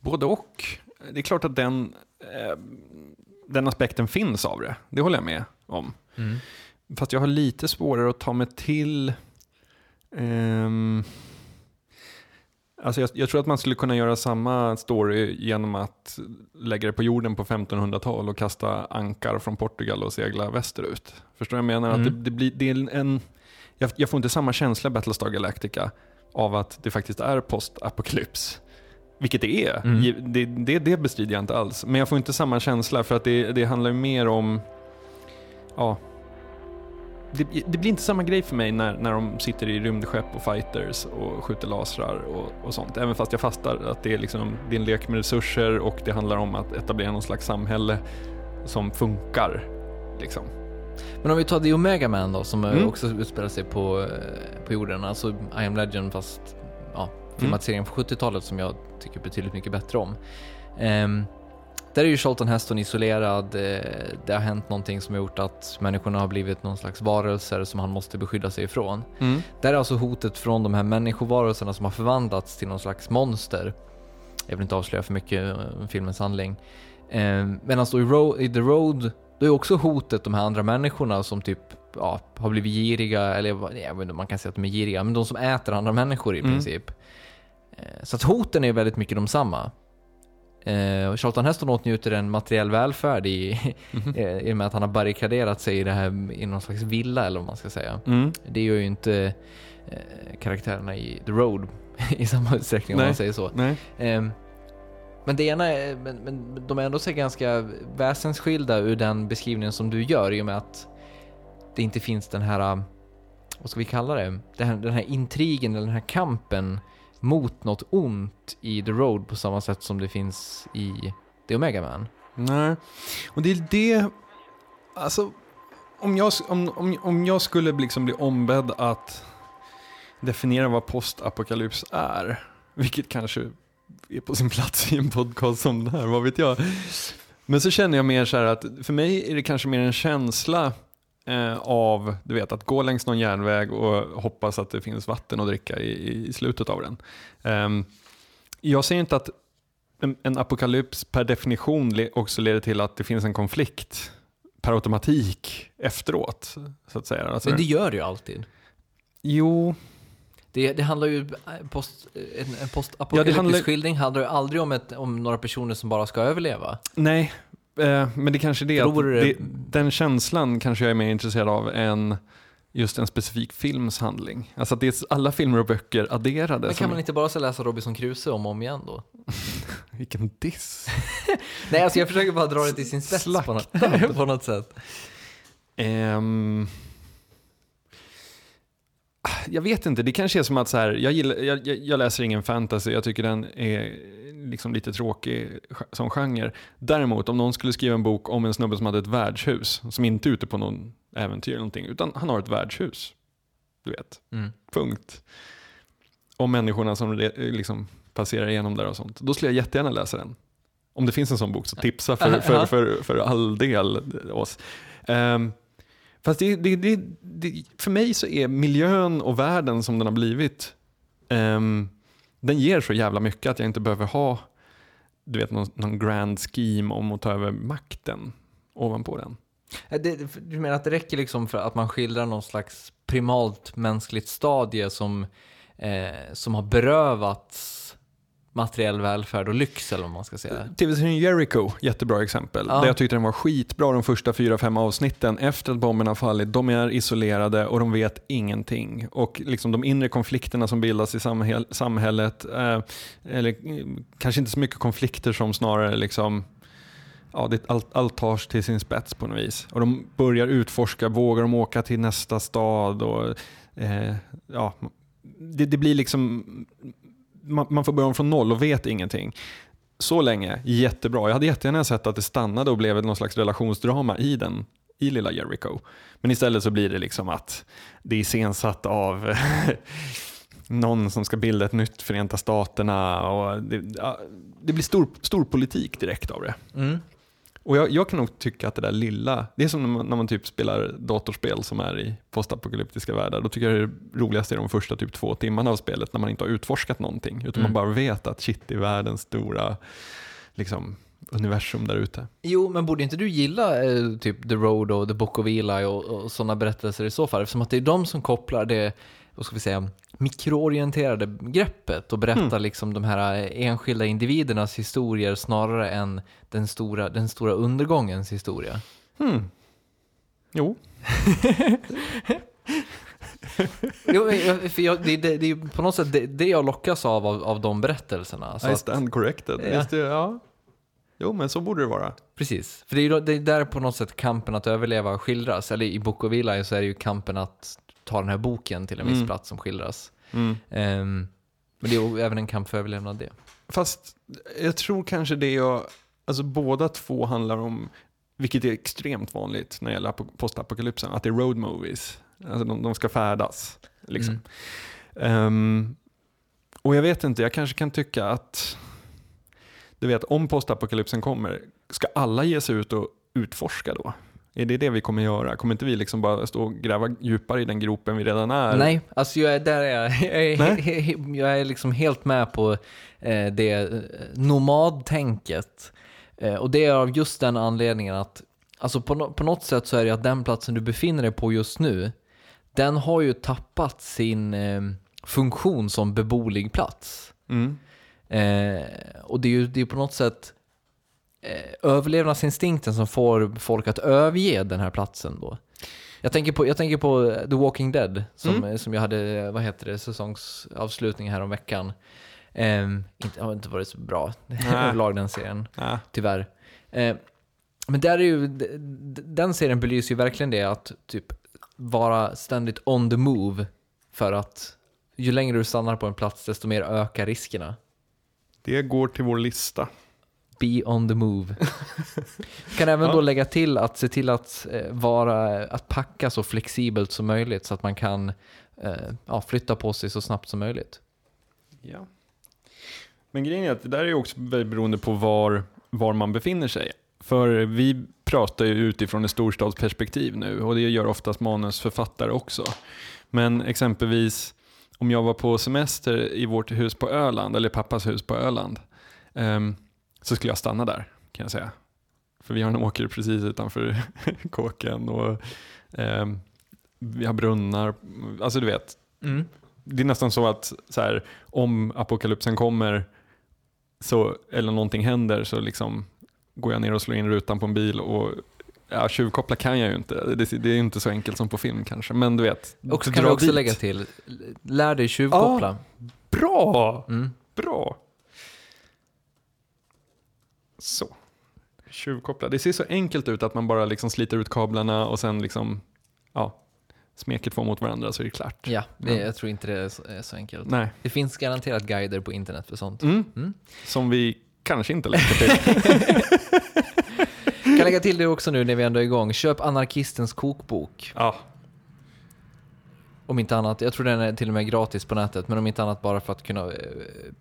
Både och. Det är klart att den, eh, den aspekten finns av det. Det håller jag med om. Fast jag har lite svårare att ta mig till... ehm, alltså jag, jag tror att man skulle kunna göra samma story genom att lägga det på jorden på 1500-tal och kasta ankar från Portugal och segla västerut. Förstår du vad jag menar? Mm. Att det, det blir, det är en, jag, jag får inte samma känsla i Battlestar Galactica av att det faktiskt är postapokalyps. Vilket det är. Mm. Det, det, det bestrider jag inte alls. Men jag får inte samma känsla för att det, det handlar ju mer om... Ja. Det, det blir inte samma grej för mig när, när de sitter i rymdskepp och fighters och skjuter lasrar och, och sånt. Även fast jag fastar att det är, liksom, det är en lek med resurser och det handlar om att etablera någon slags samhälle som funkar. Liksom. Men om vi tar The Omega Man då, som Mm. också utspelar sig på, eh, på jorden, alltså I am Legend fast ja, filmatiseringen från 70-talet som jag tycker betydligt mycket bättre om. Ehm, där är ju Charlton Heston isolerad, eh, det har hänt någonting som har gjort att människorna har blivit någon slags varelser som han måste beskydda sig ifrån. Där är alltså hotet från de här människovarelserna som har förvandlats till någon slags monster. Jag vill inte avslöja för mycket om filmens handling. Eh, Medan då i, Ro- i The Road, då är också hotet de här andra människorna som typ ja, har blivit giriga, eller jag vet inte om man kan säga att de är giriga, men de som äter andra människor i Mm. princip. Eh, Så att hoten är väldigt mycket de samma. Eh, Charlton Heston åtnjuter en materiell välfärd i, eh, i och med att han har barrikaderat sig i, det här, i någon slags villa eller vad man ska säga. Mm. Det gör ju inte eh, karaktärerna i The Road i samma utsträckning om Nej. man säger så. Nej. Men det ena är, men, men de är ändå så ganska väsensskilda ur den beskrivningen som du gör i och med att det inte finns den här, äh, vad ska vi kalla det, den här, den här intrigen eller den här kampen mot något ont i The Road på samma sätt som det finns i The Omega Man. Nej, och det är det, alltså om jag, om, om, om jag skulle liksom bli ombedd att definiera vad postapokalyps är, vilket kanske är på sin plats i en podcast som den här, vad vet jag. Men så känner jag mer så här att för mig är det kanske mer en känsla eh, av, du vet, att gå längs någon järnväg och hoppas att det finns vatten att dricka i, i slutet av den. Ehm, jag säger inte att en, en apokalyps per definition le, också leder till att det finns en konflikt per automatik efteråt. Så att säga. Alltså, Men det gör det ju alltid. Jo, Det, det handlar ju, eh, post, en, en Ja, postapokalyptisk det handlar- skildring handlar ju aldrig om, ett, om några personer som bara ska överleva. nej. Eh, men det kanske är det, att det- det, den känslan kanske jag är mer intresserad av än just en specifik films handling. Alltså att det är alla filmer och böcker adderade. Men kan man inte bara så läsa Robinson Crusoe om och om igen då? Vilken diss. Nej, alltså jag försöker bara dra det till sin spets på något, på något sätt. Ehm, jag vet inte, det kanske är som att så här, jag, gillar, jag, jag, läser ingen fantasy, jag tycker den är liksom lite tråkig som genre. Däremot om någon skulle skriva en bok om en snubbe som hade ett värdshus, som inte är ute på någon äventyr eller någonting, utan han har ett värdshus. Du vet, Mm. punkt. Om människorna som liksom passerar igenom där och sånt. Då skulle jag jättegärna läsa den. Om det finns en sån bok, så tipsa för, för, Ja. för, för all del oss. Um, fast det, det, det, det, för mig så är miljön och världen som den har blivit, um, den ger så jävla mycket att jag inte behöver ha du vet, någon, någon grand scheme om att ta över makten ovanpå den. Äh, det, du menar att det räcker liksom för att man skildrar någon slags primalt mänskligt stadie som, eh, som har berövats materiell välfärd och lyx eller vad man ska säga? TV-serien Jericho, jättebra exempel. Ja. Där jag tyckte den var skitbra de första fyra, fem avsnitten. Efter att bomberna har fallit, de är isolerade och de vet ingenting. Och liksom de inre konflikterna som bildas i samhäll samhället, eh, eller eh, kanske inte så mycket konflikter som snarare liksom Ja, det, allt, allt tas till sin spets på något vis. Och de börjar utforska, vågar de åka till nästa stad? Och, eh, ja, det, det blir liksom, man, man får börja om från noll och vet ingenting. Så länge, jättebra. Jag hade jättegärna sett att det stannade och blev någon slags relationsdrama i den, i lilla Jericho. Men istället så blir det liksom att det är iscensatt av någon som ska bilda ett nytt Förenta Staterna och det, ja, det blir stor, stor politik direkt av det. Mm. Och jag, jag kan nog tycka att det där lilla, det är som när man, när man typ spelar datorspel som är i postapokalyptiska världar. Då tycker jag det roligaste är de första typ två timmarna av spelet när man inte har utforskat någonting. Utan Mm. man bara vet att shit, det är världens stora liksom, universum där ute. Jo, men borde inte du gilla eh, typ The Road och The Book of Eli och, och sådana berättelser i så fall? Eftersom att det är de som kopplar det, vad ska vi säga, mikroorienterade greppet och berättar liksom de här enskilda individernas historier snarare än den stora, den stora undergångens historia. Hmm. Jo, Jo, för jag, det, det, det är på något sätt det, det jag lockas av, av, av de berättelserna. Så I att, stand corrected. Ja. Visst, ja. Jo, men så borde det vara. precis, för det är ju det är där på något sätt kampen att överleva skildras. Eller i Book of Eli så är det ju kampen att ta den här boken till en viss Mm. plats som skildras. Mm. Ehm, men det är även en kamp för överlevnad det. Fast jag tror kanske det jag, alltså båda två handlar om, vilket är extremt vanligt när det gäller apo- postapokalypsen, att det är road movies. Alltså de, de ska färdas. Liksom. Ehm, och jag vet inte, jag kanske kan tycka att, du vet om postapokalypsen kommer, ska alla ge sig ut och utforska då? Är det det vi kommer göra? Kommer inte vi liksom bara stå och gräva djupare i den gropen vi redan är? Nej, alltså jag är där är jag. Jag är, Nej. jag är liksom helt med på eh, det eh, nomadtänket. Eh, och det är av just den anledningen att alltså på, på något sätt så är det att den platsen du befinner dig på just nu, den har ju tappat sin funktion som beboelig plats. Mm. Och det är ju det är på något sätt överlevnadsinstinkten som får folk att överge den här platsen då. Jag tänker på, jag tänker på The Walking Dead, som, som jag hade, vad heter det, säsongsavslutning här om veckan. Um, inte, har inte varit så bra överlag den serien, Ja. tyvärr. Eh, men där är ju, den serien belyser ju verkligen det att typ vara ständigt on the move för att ju längre du stannar på en plats desto mer ökar riskerna. Det går till vår lista. Be on the move. kan även då lägga till att se till att, eh, vara, att packa så flexibelt som möjligt så att man kan eh, ja, flytta på sig så snabbt som möjligt. Ja. Men grejen är att det där är också väldigt beroende på var, var man befinner sig. För vi pratar ju utifrån ett storstadsperspektiv nu och det gör oftast manusförfattare också. Men exempelvis om jag var på semester i vårt hus på Öland, eller pappas hus på Öland, ehm, så skulle jag stanna där kan jag säga. För vi har en åker precis utanför kåken och ehm, vi har brunnar. Alltså du vet, det är nästan så att så här, om apokalypsen kommer så, eller någonting händer så liksom går jag ner och slår in rutan på en bil och ja, tjuvkoppla kan jag ju inte. Det, det är inte så enkelt som på film kanske, men du vet. Och kan vi också dit. lägga till, lär dig tjuvkoppla. Bra! Mm. Bra! Så. Tjuvkoppla. Det ser så enkelt ut att man bara liksom sliter ut kablarna och sen liksom, ja, smeker två mot varandra så är det klart. Ja, det, Ja. jag tror inte det är så, är så enkelt. Nej. Det finns garanterat guider på internet för sånt. Mm. Mm. Som vi kanske inte länkar till. Kan lägga till det också nu när vi ändå är igång. Köp Anarkistens kokbok. ja. Om inte annat, jag tror den är till och med gratis på nätet, men om inte annat bara för att kunna eh,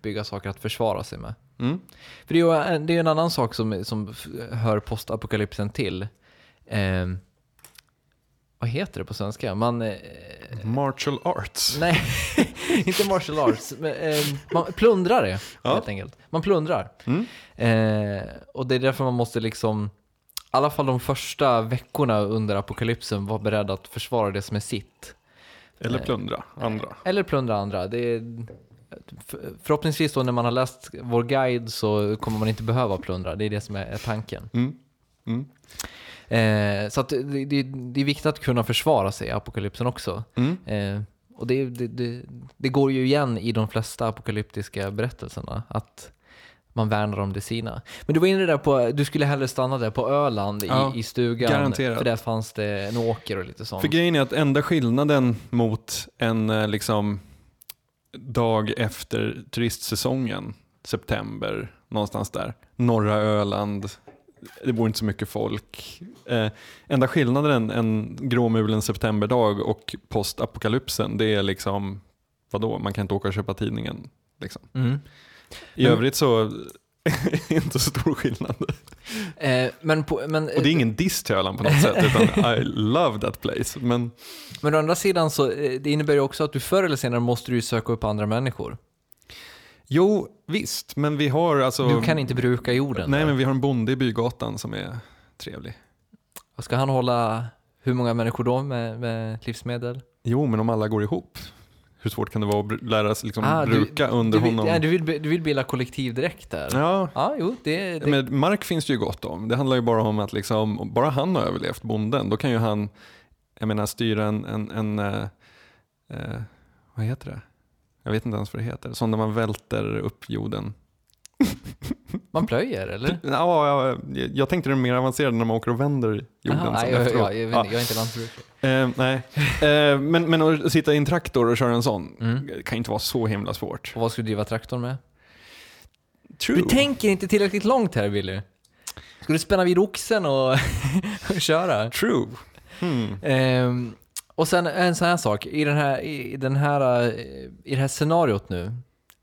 bygga saker att försvara sig med. Mm. För det är ju en, det är en annan sak som, som hör postapokalypsen till. Eh, vad heter det på svenska? Man... Eh, Martial arts. nej, inte martial arts. Men, eh, man plundrar det, Ja. helt enkelt. Man plundrar. Mm. Eh, och det är därför man måste liksom, i alla fall de första veckorna under apokalypsen, vara beredd att försvara det som är sitt. Eller plundra andra. Eller plundra andra. Det är, för- förhoppningsvis då när man har läst vår guide så kommer man inte behöva plundra. Det är det som är, tanken. Mm. Mm. Eh, så det, det, det är viktigt att kunna försvara sig i apokalypsen också. Mm. Eh, och det, det går ju igen i de flesta apokalyptiska berättelserna. Att man värnar om det sina. Men du var inne där på, du skulle hellre stanna där på Öland Ja, i, i stugan. garanterat. För där fanns det en åker och lite sånt. För grejen är att enda skillnaden mot en eh, liksom dag efter turistsäsongen, september, någonstans där, norra Öland, det bor inte så mycket folk. Eh, enda skillnaden en gråmulen septemberdag och postapokalypsen, det är liksom, vadå, man kan inte åka och köpa tidningen. Liksom. Mm. I Men- övrigt så inte så stor skillnad. Eh, men, på, men, Och det är ingen diss till Öland på något sätt, utan I love that place. Men men å andra sidan så eh, det innebär ju också att du förr eller senare måste du söka upp andra människor. Jo, visst, men vi har alltså... Du kan inte bruka jorden. Nej, där. men vi har en bonde i bygatan som är trevlig. Vad Ska han hålla hur många människor då med, med livsmedel? Jo, men om alla går ihop, hur svårt kan det vara att lära sig liksom Ah, du- bruka under du vill, honom? Ja, du, vill, du vill bilda kollektiv direkt där? Ja, Ja, jo, det... det men mark finns det ju gott om. Det handlar ju bara om att liksom, om bara han har överlevt, bonden, då kan ju han, jag menar, styra en, en, en eh, eh, vad heter det? Jag vet inte ens vad det heter. Sån där man välter upp jorden. Man plöjer, eller? Ja, ja, jag tänkte det mer avancerade när man åker och vänder jorden sen nej, jag, jag, jag, Ja. jag är inte lantbrukare. Eh, nej, eh, men, men att sitta i en traktor och köra en sån Mm. kan inte vara så himla svårt. Och vad ska du driva traktorn med? True. Du tänker inte tillräckligt långt här, Billy. Ska du spänna vid oxen och, och köra? True. Hmm. Ehm, och sen en sån här sak, i, den här, i, den här, eh, i det här scenariot nu,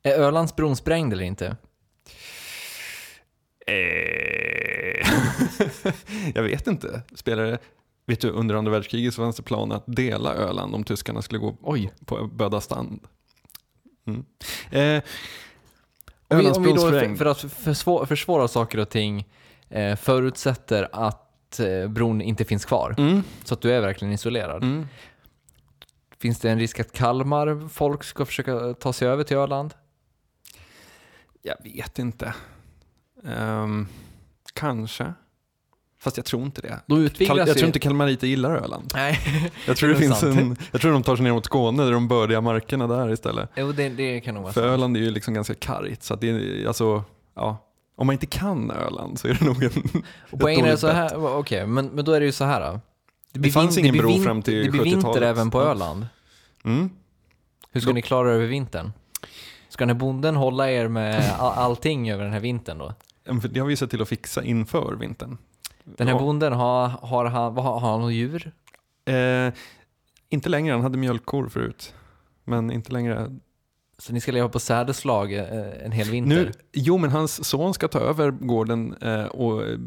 är Ölandsbron sprängd eller inte? Eh. jag vet inte. Spelar det... Vet du, under andra världskriget så fanns det plan att dela Öland om tyskarna skulle gå Oj. på Bödastand. Mm. Eh, för, sprängd. för att försvåra, försvåra saker och ting, eh, förutsätter att eh, bron inte finns kvar, Mm. så att du är verkligen isolerad. Mm. Finns det en risk att Kalmar folk ska försöka ta sig över till Öland? Jag vet inte. Ehm, kanske. Fast jag tror inte det. Utvecklas jag ju... tror inte kalmariter gillar Öland. Nej, Jag tror, det Det finns sant. en, jag tror de tar sig ner mot Skåne, där de bördiga markerna där istället. jo, det, det kan nog vara För sant. Öland är ju liksom ganska kargt. Så det är, alltså, ja. Om man inte kan Öland så är det nog en... Och poängen är dåligt så här, okej, men, men då är det ju så här. då. Det, blir fanns ingen bro fram till Det blir vinter 70-talet. även på. Öland. Mm. Hur ska Då- ni klara er över vintern? Ska den här bonden hålla er med all, allting över den här vintern då? Det har vi sett till att fixa inför vintern. Den här Ja. bonden, har, har, han, har, han något djur? Eh, inte längre, han hade mjölkkor förut. Men inte längre. Så ni ska leva på sädeslag eh, en hel vinter? Nu, jo, men hans son ska ta över gården eh, och eh,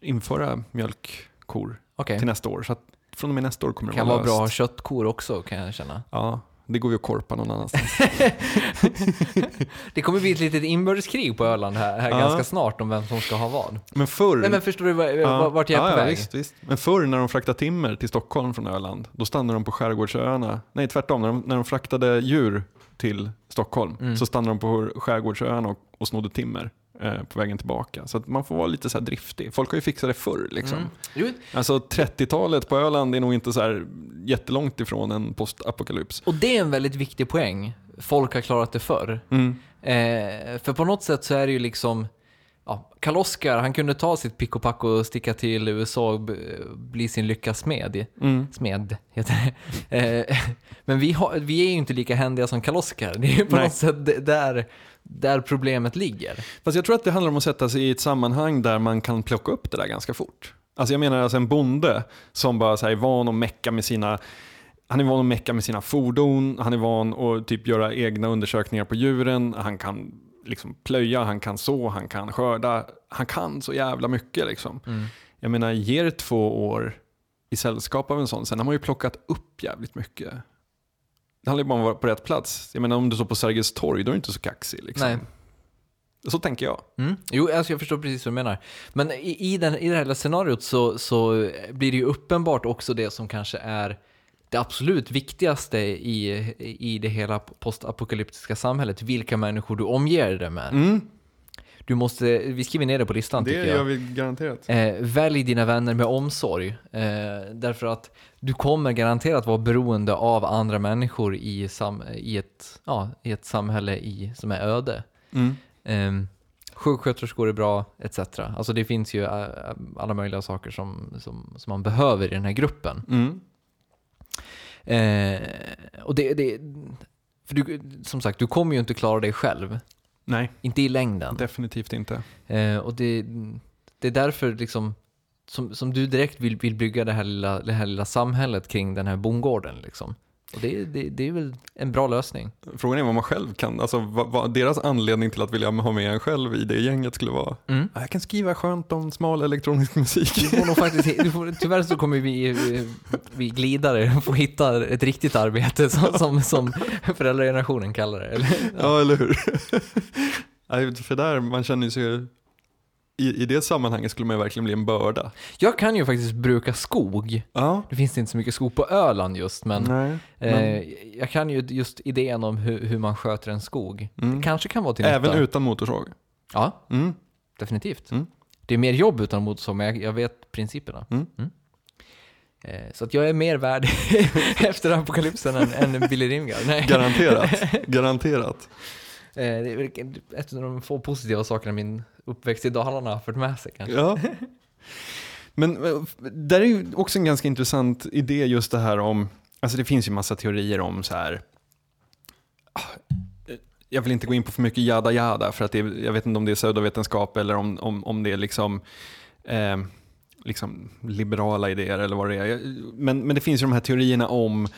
införa mjölkkor Okej. till nästa år. Så från och med nästa år kommer det Kan vara vara bra att ha löst. köttkor också kan jag känna. Ja, det går ju att korpa någon annanstans. Det kommer bli ett litet inbördeskrig på Öland här, här Ja. ganska snart om vem som ska ha vad. Men förr... Nej men förstår du Ja. vart jag är ja, på ja, väg? Visst, visst. Men förr när de fraktade timmer till Stockholm från Öland, då stannade de på skärgårdsöarna. Nej, tvärtom. När de, när de fraktade djur till Stockholm Mm. så stannade de på skärgårdsöarna och, och snodde timmer på vägen tillbaka. Så att man får vara lite så här driftig. Folk har ju fixat det förr. Liksom. Mm. Alltså 30-talet på Öland är nog inte så här jättelångt ifrån en postapokalyps. och det är en väldigt viktig poäng. Folk har klarat det förr. Mm. Eh, för på något sätt så är det ju liksom, ja, Karl-Oskar, han kunde ta sitt pick och pack och sticka till USA och bli sin lyckas smed. Mm. Smed heter det. Eh, men vi, har, vi är ju inte lika händiga som Karl-Oskar. Det är ju på Nej. något sätt där, där problemet ligger. Fast jag tror att det handlar om att sätta sig i ett sammanhang där man kan plocka upp det där ganska fort. Alltså jag menar alltså en bonde som bara så här är van att mecka med sina han är van att mecka med sina fordon, han är van att typ göra egna undersökningar på djuren, han kan liksom plöja, han kan så, han kan skörda, han kan så jävla mycket liksom. Jag menar, ger två år i sällskap av en sån, sen har man ju plockat upp jävligt mycket. Det handlar ju bara om att vara på rätt plats. Jag menar om du står på Sergels torg, då är du inte så kaxig liksom. Nej. Så tänker jag. Mm. Jo, alltså jag förstår precis vad du menar. Men i, i, den, i det här hela scenariot så, så blir det ju uppenbart också det som kanske är det absolut viktigaste i, i det hela postapokalyptiska samhället. Vilka människor du omger dig med. Mm. Du måste, vi skriver ner det på listan Det tycker gör jag. vi garanterat. Eh, välj dina vänner med omsorg. Eh, därför att du kommer garanterat vara beroende av andra människor i, sam, i, ett, ja, i ett samhälle i, som är öde. Mm. Um, sjuksköterskor är bra, etc. Alltså det finns ju eh, alla möjliga saker som, som, som man behöver i den här gruppen. Mm. Eh, och det, det, för du, som sagt, du kommer ju inte klara dig själv. Nej, Inte i längden. definitivt inte. Eh, och det, det är därför liksom, som, som du direkt vill, vill bygga det här, lilla, det här lilla samhället kring den här bondgården. Liksom. Och det, det, det är väl en bra lösning. Frågan är vad man själv kan, alltså vad, vad deras anledning till att vilja ha med en själv i det gänget skulle vara. Mm. Jag kan skriva skönt om smal elektronisk musik. Du får nog faktiskt, du får, tyvärr så kommer vi, eh, vi glidare få hitta ett riktigt arbete som, som, som föräldragenerationen kallar det. Eller? Ja, eller hur? För där, man känner sig i, i det sammanhanget skulle man ju verkligen bli en börda. Jag kan ju faktiskt bruka skog. Ja. Det finns inte så mycket skog på Öland just, men Nej, eh, jag kan ju just idén om hur, hur man sköter en skog. Mm. Det kanske kan vara till Även nytta. utan motorsåg. Ja, Mm. definitivt. Mm. Det är mer jobb utan motorsåg, men jag, jag vet principerna. Mm. Eh, så att jag är mer värd efter apokalypsen än, än Billy Rimgard. Nej. Garanterat. Garanterat. Eh, det är ett av de få positiva sakerna min uppväxt i Dalarna har fört med sig kanske. Ja. Men eh, där är ju också en ganska intressant idé just det här om, alltså det finns ju massa teorier om så här, ah, eh, jag vill inte gå in på för mycket jada jada för att det, jag vet inte om det är pseudovetenskap eller om, om, om det är liksom, eh, liksom liberala idéer eller vad det är. Men, men det finns ju de här teorierna om eh,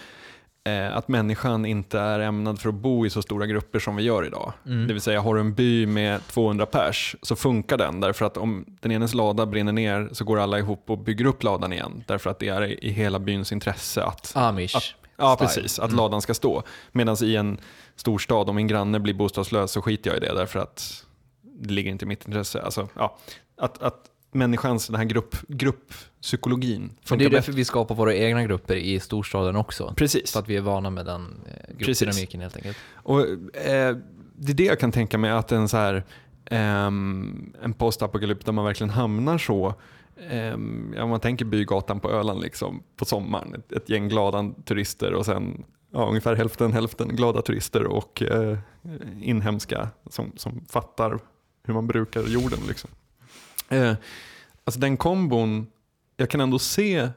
att människan inte är ämnad för att bo i så stora grupper som vi gör idag. Mm. Det vill säga, har du en by med 200 pers så funkar den. Därför att om den enes lada brinner ner så går alla ihop och bygger upp ladan igen. Därför att det är i- hela byns intresse att, Amish. att ja, style. precis, att Mm. ladan ska stå. Medan i en storstad, om min granne blir bostadslös så skiter jag i det därför att det ligger inte i mitt intresse. Alltså, ja, att, att människans, den här grupp, grupppsykologin Men det funkar är därför vi skapar våra egna grupper i storstaden också. Precis. För att vi är vana med den eh, gruppdynamiken helt enkelt. Och, eh, det är det jag kan tänka mig att en så här ehm, en postapokalyp där man verkligen hamnar så Um, ja, man tänker bygatan på Öland liksom, på sommaren. Ett, ett gäng glada turister och sen ja, ungefär hälften hälften glada turister och eh, inhemska som, som fattar hur man brukar jorden. Liksom. Eh, alltså den kombon, jag kan ändå se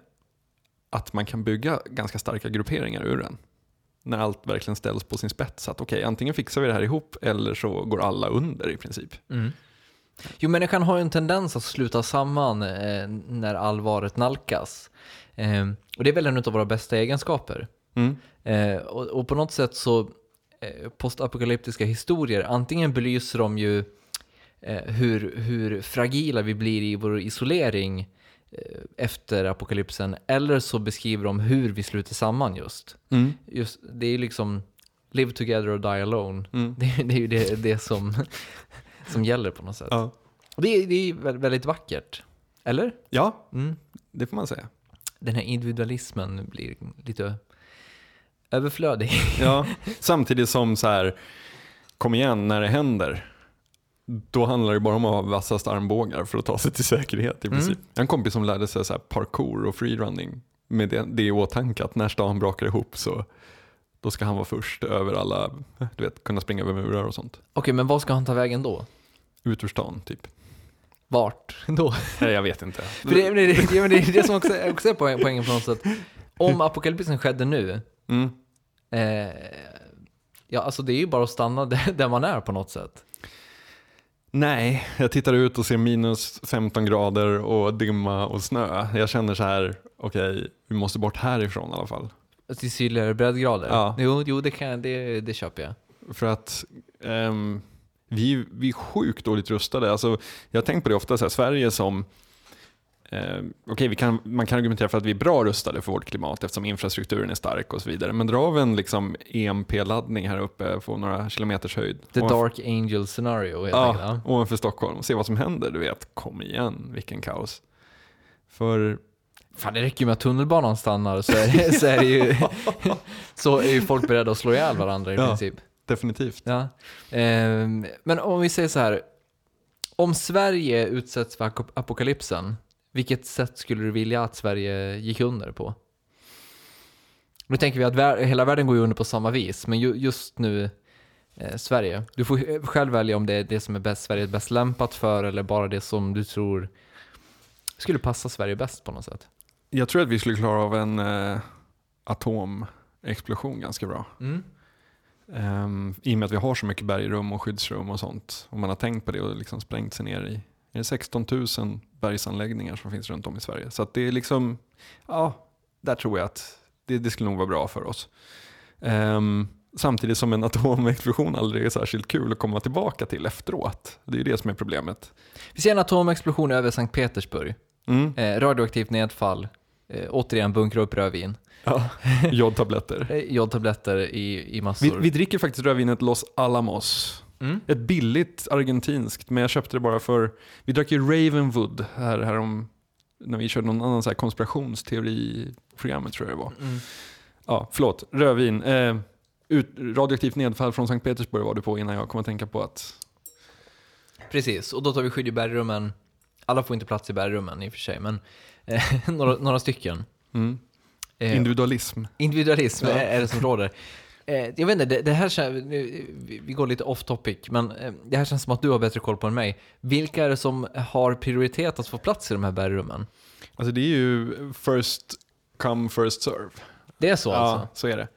att man kan bygga ganska starka grupperingar ur den. När allt verkligen ställs på sin spets. Att okej, okay, antingen fixar vi det här ihop eller så går alla under i princip. Mm. Jo, människan har ju en tendens att sluta samman eh, när allvaret nalkas. Eh, och det är väl en av våra bästa egenskaper. Mm. Eh, och, och, på något sätt så, eh, postapokalyptiska historier, antingen belyser de ju eh, hur, hur fragila vi blir i vår isolering efter apokalypsen, eller så beskriver de hur vi sluter samman just. Mm. just det är liksom live together or die alone. Mm. Det, det, är ju det, det som som gäller på något sätt. Ja. Och det, är, det är väldigt vackert. Eller? Ja, Mm. det får man säga. Den här individualismen blir lite överflödig. Ja, samtidigt som så här, kom igen när det händer. Då handlar det bara om att ha vassast armbågar för att ta sig till säkerhet i Mm. princip. Har en kompis som lärde sig så parkour och freerunning med det, det i åtanke att när stan brakar ihop så då ska han vara först över alla, du vet, kunna springa över murar och sånt. Okej, men vad ska han ta vägen då? Ut ur stan typ. Vart då? Nej, jag vet inte. För det, det, det, det, är det som också, också är poäng- poängen på något sätt. Om apokalypsen skedde nu, Mm. eh, ja alltså det är ju bara att stanna där, där man är på något sätt. Nej, jag tittar ut och ser minus 15 grader och dimma och snö. Jag känner så här, okej, vi måste bort härifrån i alla fall. Till sydligare breddgrader. Ja. Jo, jo det, kan, det, det köper jag. För att ehm, vi, vi är sjukt dåligt rustade. Alltså, jag har tänkt på det ofta, så här, Sverige som Eh, Okej, vi kan, man kan argumentera för att vi är bra rustade för vårt klimat eftersom infrastrukturen är stark och så vidare. Men dra av en liksom, EMP-laddning här uppe på några kilometers höjd. The Ovanför- Dark Angel scenario helt enkelt. Ja, Ja. ovanför Stockholm. och Se vad som händer, du vet. Kom igen, vilken kaos. För Fan, det räcker ju med att tunnelbanan stannar så är, så är, det ju, så är ju folk beredda att slå ihjäl varandra i Ja. princip. definitivt. Ja. Ehm, men om vi säger så här, om Sverige utsätts för ap- apokalypsen, vilket sätt skulle du vilja att Sverige gick under på? Nu tänker vi att vär- hela världen går under på samma vis, men ju, just nu eh, Sverige. Du får själv välja om det är det som är bäst, Sverige är bäst lämpat för eller bara det som du tror skulle passa Sverige bäst på något sätt. Jag tror att vi skulle klara av en eh, atomexplosion ganska bra. Ehm, I och med att vi har så mycket bergrum och skyddsrum och sånt. Och man har tänkt på det och liksom sprängt sig ner i är det 16 000 bergsanläggningar som finns runt om i Sverige. Så det är liksom, ja, där tror jag att det, det skulle nog vara bra för oss. Ehm, samtidigt som en atomexplosion aldrig är särskilt kul att komma tillbaka till efteråt. Det är det som är problemet. Vi ser en atomexplosion över Sankt Petersburg. Mm. Eh, radioaktivt nedfall. Eh, återigen bunkra upp rödvin. Ja. Jodtabletter. Eh, Jodtabletter i, i massor. Vi, vi dricker faktiskt rödvinet Los Alamos. Mm. Ett billigt argentinskt, men jag köpte det bara för... Vi drack ju Ravenwood här, här om, när vi körde någon annan så här konspirationsteori-programmet tror jag det var. Mm. Ja, förlåt. Rödvin. Eh, ut, radioaktivt nedfall från Sankt Petersburg var du på innan jag kom att tänka på att... Precis, och då tar vi skydd i bergrummen. Alla får inte plats i bergrummen i och för sig, men eh, några, några stycken. Mm. Eh, Individualism. individualism Ja. är, är det som råder. Eh, jag vet inte, det, det här känns, vi, går lite off topic, men eh, det här känns som att du har bättre koll på än mig. Vilka är det som har prioritet att få plats i de här bergrummen? Alltså det är ju first come, first serve. Det är så ja, alltså? så är det.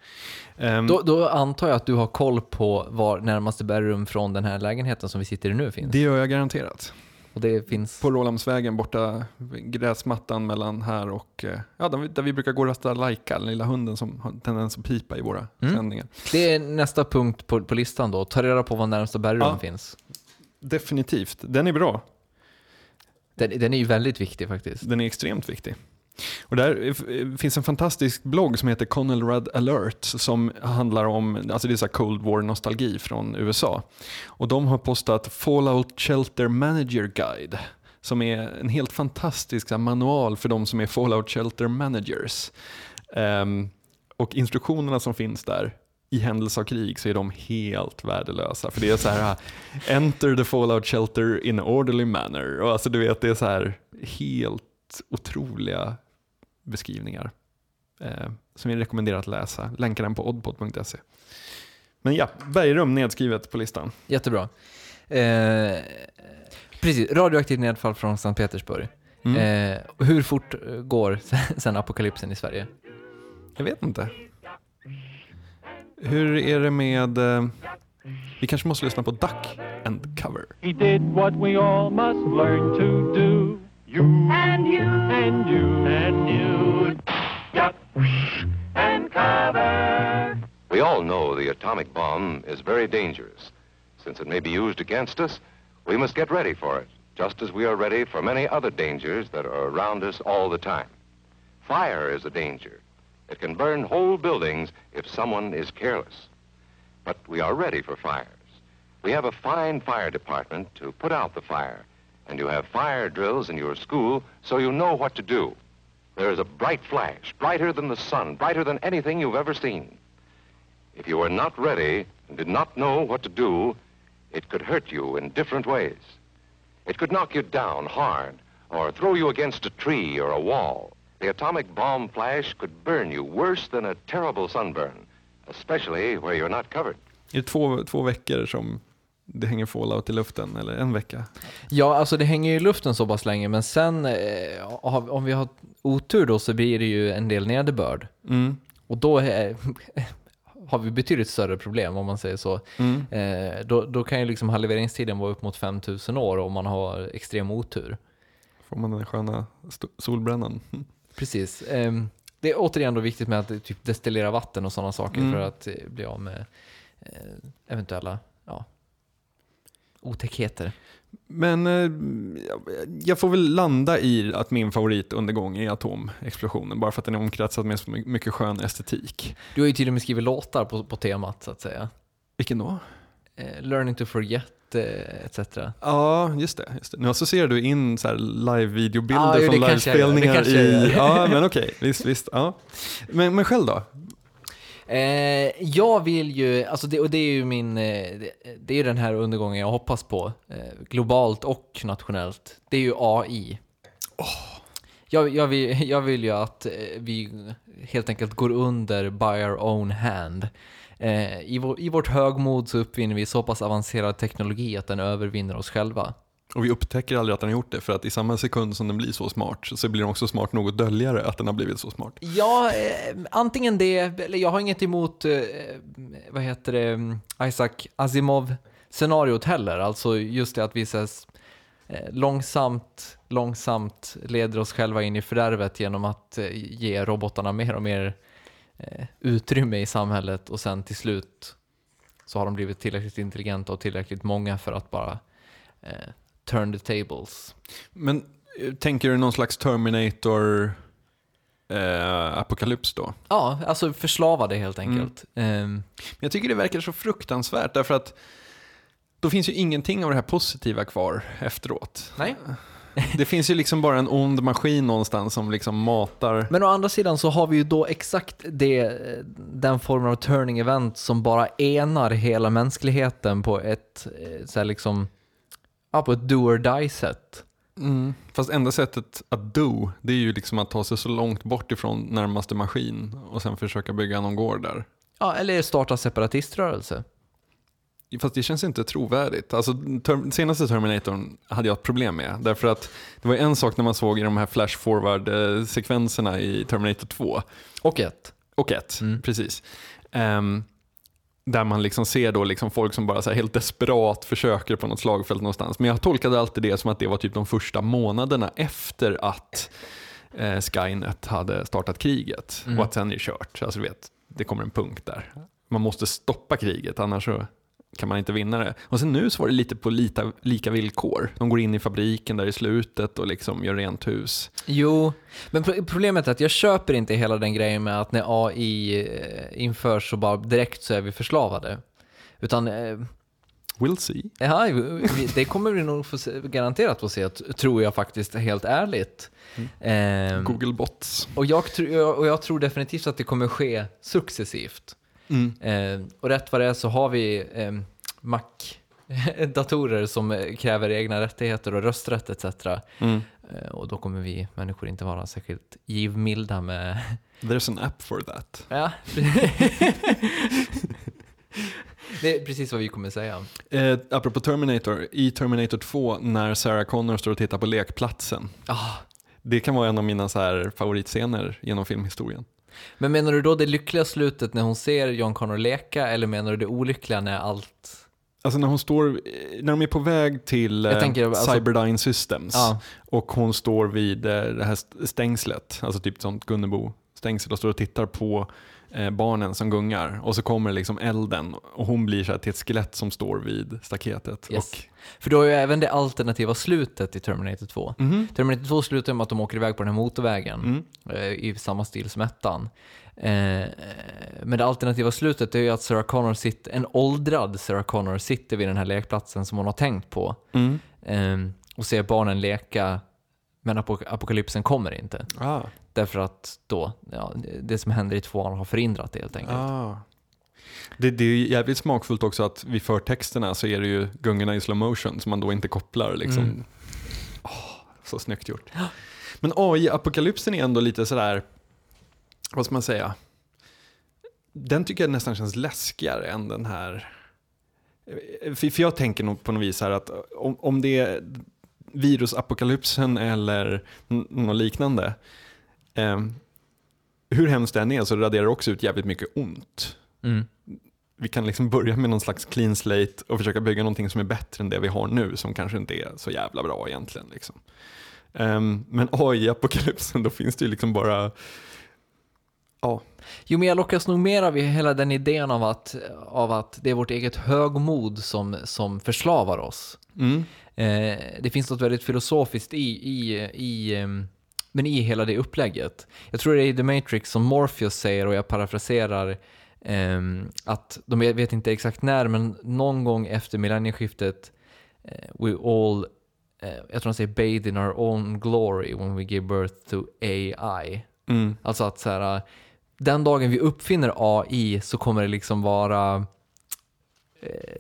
Ehm, Då, då antar jag att du har koll på var närmaste bergrum från den här lägenheten som vi sitter i nu finns. det gör jag garanterat. Och det finns... På Rålambsvägen borta, gräsmattan mellan här och, eh, ja, där vi, brukar gå och rasta Laika, den lilla hunden som har tendens att pipa i våra Mm. sändningar. Det är nästa punkt på, på listan då. Ta reda på var närmsta bergrum Ja. finns. Definitivt, den är bra. Den, den är ju väldigt viktig faktiskt. Den är extremt viktig. Och där finns en fantastisk blogg som heter Conelrad Alert som handlar om, alltså det är så Cold War-nostalgi från USA. Och de har postat Fallout Shelter Manager Guide som är en helt fantastisk så här, manual för de som är Fallout Shelter Managers. Um, och instruktionerna som finns där, i händelse av krig så är de helt värdelösa. För det är så här, enter the fallout shelter in orderly manner. Och alltså du vet, det är så här helt otroliga beskrivningar. Eh, som jag rekommenderar att läsa. Länkar den på oddpod.se. Men ja, bergrum nedskrivet på listan. Jättebra. Eh, precis, radioaktivt nedfall från Sankt Petersburg. Mm. Eh, hur fort går sen- sen apokalypsen i Sverige? Jag vet inte. Hur är det med... Eh, vi kanske måste lyssna på Duck and Cover. He did what we all must learn to do. You and you and you and you. Duck and cover. We all know the atomic bomb is very dangerous. Since it may be used against us, we must get ready for it, just as we are ready for many other dangers that are around us all the time. Fire is a danger. It can burn whole buildings if someone is careless. But we are ready for fires. We have a fine fire department to put out the fire, and you have fire drills in your school so you know what to do. There is a bright flash, brighter than the sun, brighter than anything you've ever seen. If you were not ready and did not know what to do, it could hurt you in different ways. It could knock you down hard or throw you against a tree or a wall. The atomic bomb flash could burn you worse than a terrible sunburn, especially where you're not covered. Är det två, två veckor som det hänger fallout i luften, eller en vecka? Ja, alltså det hänger i luften så pass länge, men sen eh, om vi har otur då så blir det ju en del nederbörd. Mm. Och då eh, har vi betydligt större problem om man säger så. Mm. Eh, då, då kan ju liksom halveringstiden vara upp mot 5000 år om man har extrem otur. Får man den sköna solbrännan. Precis. Ehm, det är återigen då viktigt med att eh, typ destillera vatten och sådana saker Mm. för att eh, bli av med eh, eventuella otäckheter. Men eh, jag får väl landa i att min favoritundergång är atomexplosionen, bara för att den är omkratsad med så my- mycket skön estetik. Du har ju till och med skrivit låtar på, på temat så att säga. Vilken då? Eh, Learning to forget eh, etc. Ja, just det. Just det. Nu associerar du in live-videobilder det från livespelningar i... Ja, men okej. Visst, visst. Ja. Men, men själv då? Eh, jag vill ju, alltså det, och det är ju min, eh, det, det är den här undergången jag hoppas på, eh, globalt och nationellt. Det är ju AI. Jag, jag, vill, jag vill ju att eh, vi helt enkelt går under by our own hand. Eh, i, vår, I vårt högmod så uppfinner vi så pass avancerad teknologi att den övervinner oss själva. Och vi upptäcker aldrig att den har gjort det, för att i samma sekund som den blir så smart så blir den också smart nog att dölja det, att den har blivit så smart. Ja, eh, antingen det, eller jag har inget emot, eh, vad heter det, mm, Isaac Asimov-scenariot heller. Alltså just det att vi så eh, långsamt, långsamt leder oss själva in i fördärvet genom att eh, ge robotarna mer och mer eh, utrymme i samhället och sen till slut så har de blivit tillräckligt intelligenta och tillräckligt många för att bara eh, turn the tables. Men eh, tänker du någon slags Terminator eh, apokalyps då? Ja, alltså förslavade helt enkelt. Ehm, Men jag tycker det verkar så fruktansvärt, därför att då finns ju ingenting av det här positiva kvar efteråt. nej. Det finns ju liksom bara en ond maskin någonstans som liksom matar. Men å andra sidan så har vi ju då exakt det, den formen av turning event som bara enar hela mänskligheten på ett, eh, så liksom, ja, på ett do or die sätt. Mm. Fast enda sättet att do, det är ju liksom att ta sig så långt bort ifrån närmaste maskin och sen försöka bygga någon gård där. Ja, eller starta separatiströrelse. Fast det känns inte trovärdigt. Alltså, ter- senaste Terminatorn hade jag ett problem med. Därför att det var en sak när man såg i de här flash forward-sekvenserna i Terminator 2. Och ett. Och ett, Mm. precis. Ehm, där man liksom ser då liksom folk som bara så helt desperat försöker på något slagfält någonstans. Men jag tolkade alltid det som att det var typ de första månaderna efter att eh, Skynet hade startat kriget. Mm. Och att sen är det kört. Alltså vet, det kommer en punkt där. Man måste stoppa kriget, annars så kan man inte vinna det. Och sen nu så var det lite på lita, lika villkor. De går in i fabriken där i slutet och liksom gör rent hus. Jo, men pro- problemet är att jag köper inte hela den grejen med att när AI eh, införs så bara direkt så är vi förslavade. Utan eh, We'll see. Ja, det kommer vi nog få se, garanterat få se, tror jag faktiskt, helt ärligt. Ehm, Google bots. och, jag, och jag tror definitivt att det kommer ske successivt. Mm. Eh, och rätt vad det är så har vi eh, Mac-datorer som eh, kräver egna rättigheter och rösträtt etc. Mm. Eh, och då kommer vi människor inte vara särskilt givmilda med... There's an app for that. ja. det är precis vad vi kommer säga. Eh, apropå Terminator, i Terminator 2 när Sarah Connor står och tittar på lekplatsen. Ah, Det kan vara en av mina så här favoritsscener genom filmhistorien. Men menar du då det lyckliga slutet när hon ser John Connor leka eller menar du det olyckliga när allt... Alltså när hon står, när de är på väg till Jag eh, tänker, alltså- Cyberdyne Systems Ja. och hon står vid eh, det här st- stängslet, alltså typ sånt Gunnebo-stängsel och står och tittar på barnen som gungar och så kommer liksom elden och hon blir så här till ett skelett som står vid staketet. Yes. Och, För då är ju även det alternativa slutet i Terminator 2. Mhm. Terminator 2 slutar med att de åker iväg på den här motorvägen Mm. eh, i samma stil som ettan. Eh, men det alternativa slutet är ju att Sarah Connor sitter, en åldrad Sarah Connor sitter vid den här lekplatsen som hon har tänkt på Mm. eh, och ser barnen leka men apok- apokalypsen kommer inte. Ah. Därför att då, ja, det- som händer i tvåan har förhindrat det helt enkelt. Ah. Det, det är ju jävligt smakfullt också att vid förtexterna så är det ju gungorna i slow motion som man då inte kopplar. Liksom. Mm. Åh, så snyggt gjort. Men AI-apokalypsen är ändå lite sådär, vad ska man säga? Den tycker jag nästan känns läskigare än den här. För, för jag tänker nog på något vis här att om, om det är virusapokalypsen eller något liknande. Eh, hur hemskt det än är så raderar det också ut jävligt mycket ont. Mm. Vi kan liksom börja med någon slags clean slate och försöka bygga någonting som är bättre än det vi har nu som kanske inte är så jävla bra egentligen. Liksom. Ehm, men AI-apokalypsen, då finns det ju liksom bara, ja, Jo, men jag lockas nog mer av hela den idén av att, av att det är vårt eget högmod som, som förslavar oss. mm, Eh, det finns något väldigt filosofiskt i, i, i, ehm, men i hela det upplägget. Jag tror det är i The Matrix som Morpheus säger, och jag parafraserar, ehm, att de vet inte exakt när, men någon gång efter millennieskiftet, eh, we all, eh, jag tror han säger bathe in our own glory when we give birth to AI. mm, Alltså att så här, den dagen vi uppfinner AI så kommer det liksom vara eh,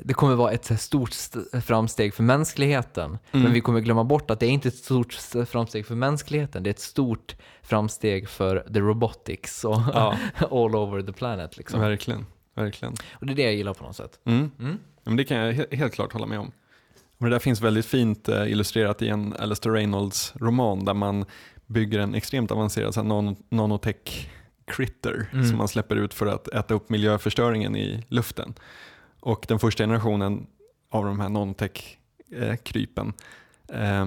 det kommer vara ett stort st- framsteg för mänskligheten. Men vi kommer glömma bort att det är inte ett stort st- framsteg för mänskligheten. Det är ett stort framsteg för the robotics och Ja. all over the planet. Liksom. verkligen, verkligen. Och det är det jag gillar på något sätt. Mm. Mm. Ja, Men det kan jag he- helt klart hålla med om. Och det där finns väldigt fint eh, illustrerat i en Alastair Reynolds roman där man bygger en extremt avancerad non- nanotech critter Mm. som man släpper ut för att äta upp miljöförstöringen i luften. Och den första generationen av de här nanotech-krypen, eh,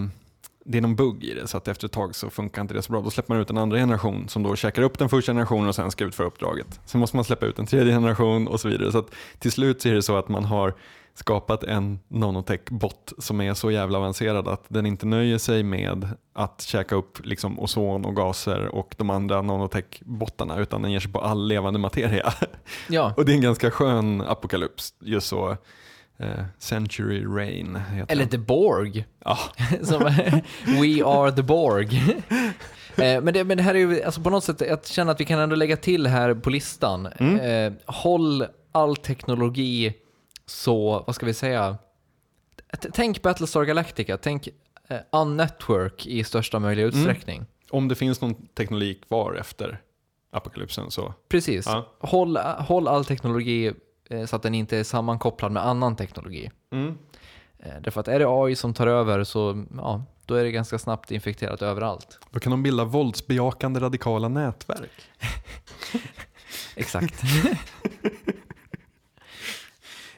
det är någon bugg i det så att efter ett tag så funkar inte det så bra. Då släpper man ut en andra generation som då käkar upp den första generationen och sen ska utföra uppdraget. Sen måste man släppa ut en tredje generation och så vidare. Så att till slut så är det så att man har skapat en nanotech-bot som är så jävla avancerad att den inte nöjer sig med att käka upp liksom ozon och gaser och de andra nanotech-bottarna utan den ger sig på all levande materia. Ja, och det är en ganska skön apokalyps, just så. Eh, Century Rain heter eller den. The Borg. Ja, Som, we are the Borg. Eh, men, det, men det här är ju, alltså på något sätt, jag känner att vi kan ändå lägga till här på listan. Eh, håll all teknologi så, vad ska vi säga? T- Tänk Battlestar Galactica, tänk eh, unnetwork i största möjliga utsträckning. om det finns någon teknik kvar efter apokalypsen så. Precis. Ja. Håll, håll all teknologi eh, så att den inte är sammankopplad med annan teknologi. Eh, därför att är det AI som tar över så, ja, då är det ganska snabbt infekterat överallt. Då kan de bilda våldsbejakande radikala nätverk. Exakt.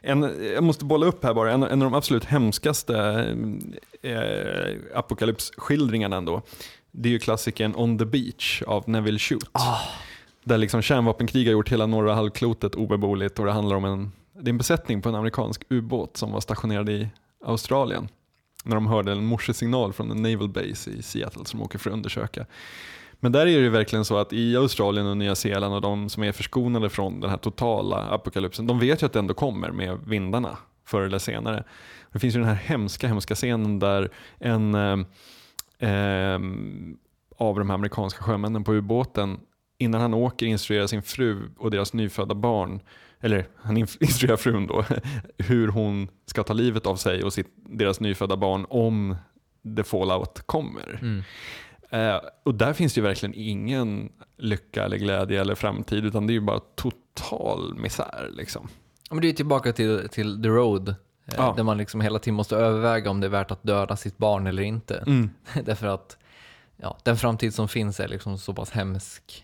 En, jag måste bolla upp här bara, en, en av de absolut hemskaste eh, apokalypsskildringarna ändå. Det är ju klassikern On the Beach av Neville Shute. Där liksom kärnvapenkrig har gjort hela norra halvklotet obeboeligt och det handlar om en, det är en besättning på en amerikansk ubåt som var stationerad i Australien. När de hörde en morsesignal från en naval base i Seattle som åker för att undersöka. Men där är det verkligen så att i Australien och Nya Zeeland och de som är förskonade från den här totala apokalypsen, de vet ju att det ändå kommer med vindarna förr eller senare. Det finns ju den här hemska, hemska scenen där en eh, eh, av de här amerikanska sjömännen på ubåten innan han åker instruerar sin fru och deras nyfödda barn, eller han instruerar frun då, hur hon ska ta livet av sig och sitt, deras nyfödda barn om the fallout kommer. Mm. Eh, och där finns det ju verkligen ingen lycka eller glädje eller framtid utan det är ju bara total misär liksom. Ja, Men det är tillbaka till, till The Road, eh, Ja. där man liksom hela tiden måste överväga om det är värt att döda sitt barn eller inte. Mm. Därför att ja, den framtid som finns är liksom så pass hemsk.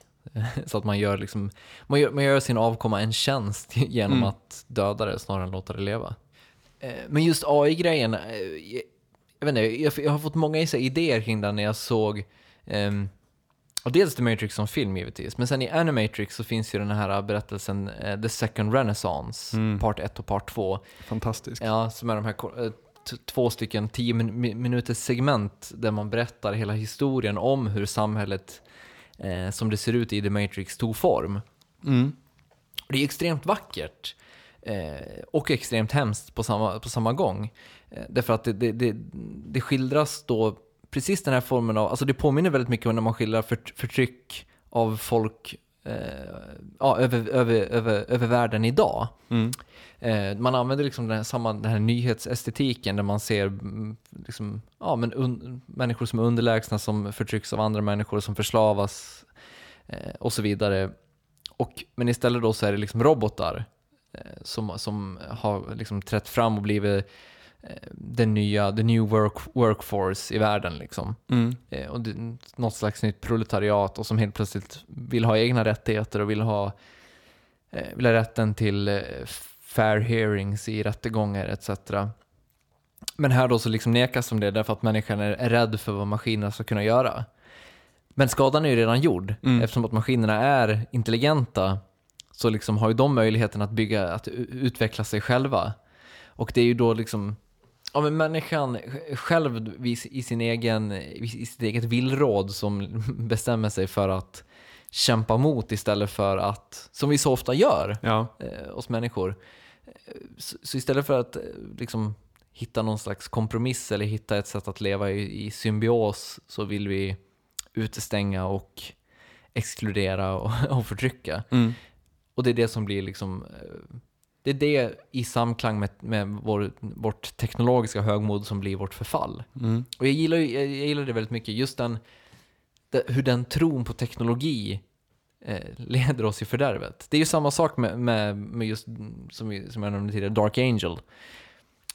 Så att man gör, liksom, man gör, man gör sin avkomma en tjänst genom Mm. att döda det snarare än låta det leva. Eh, Men just AI-grejen, eh, jag, vet inte, jag, jag har fått många här idéer kring den när jag såg ehm, och dels The Matrix som film givetvis, men sen i Animatrix så finns ju den här berättelsen eh, The Second Renaissance, Mm. part 1 och part 2. Fantastiskt. Ja, som är de här eh, två stycken 10 min mi- minuters segment där man berättar hela historien om hur samhället eh, som det ser ut i The Matrix tog form. Mm. Det är extremt vackert eh, och extremt hemskt på samma, på samma gång. Eh, därför att det, det, det, det skildras då precis den här formen av, alltså det påminner väldigt mycket om när man skildrar för, förtryck av folk eh, ja, över, över, över, över världen idag. Mm. Eh, man använder liksom den här, samma den här nyhetsestetiken där man ser mm, liksom, ja, men un, människor som är underlägsna, som förtrycks av andra människor, som förslavas eh, och så vidare. Och, men istället då så är det liksom robotar eh, som, som har liksom trätt fram och blivit den nya, the new work, workforce i världen. Liksom. Mm. Eh, och det, något slags nytt proletariat och som helt plötsligt vill ha egna rättigheter och vill ha, eh, vill ha rätten till eh, fair hearings i rättegångar etc. Men här då så liksom nekas de det därför att människan är, är rädd för vad maskinerna ska kunna göra. Men skadan är ju redan gjord. Mm. Eftersom att maskinerna är intelligenta så liksom har ju de möjligheten att bygga, att utveckla sig själva. Och det är ju då liksom, ja men människan själv i sin egen, i sitt eget villråd som bestämmer sig för att kämpa mot istället för att, som vi så ofta gör, Ja. eh, oss människor. Eh, Så, så istället för att eh, liksom hitta någon slags kompromiss eller hitta ett sätt att leva i, i symbios så vill vi utestänga och exkludera och, och förtrycka. Mm. Och det är det som blir liksom, eh, det är det i samklang med, med vår, vårt teknologiska högmod som blir vårt förfall. Mm. Och jag gillar, jag, gillar det väldigt mycket, just den, hur den tron på teknologi eh, leder oss i fördärvet. Det är ju samma sak med, med, med just, som, som jag nämnde tidigare, Dark Angel.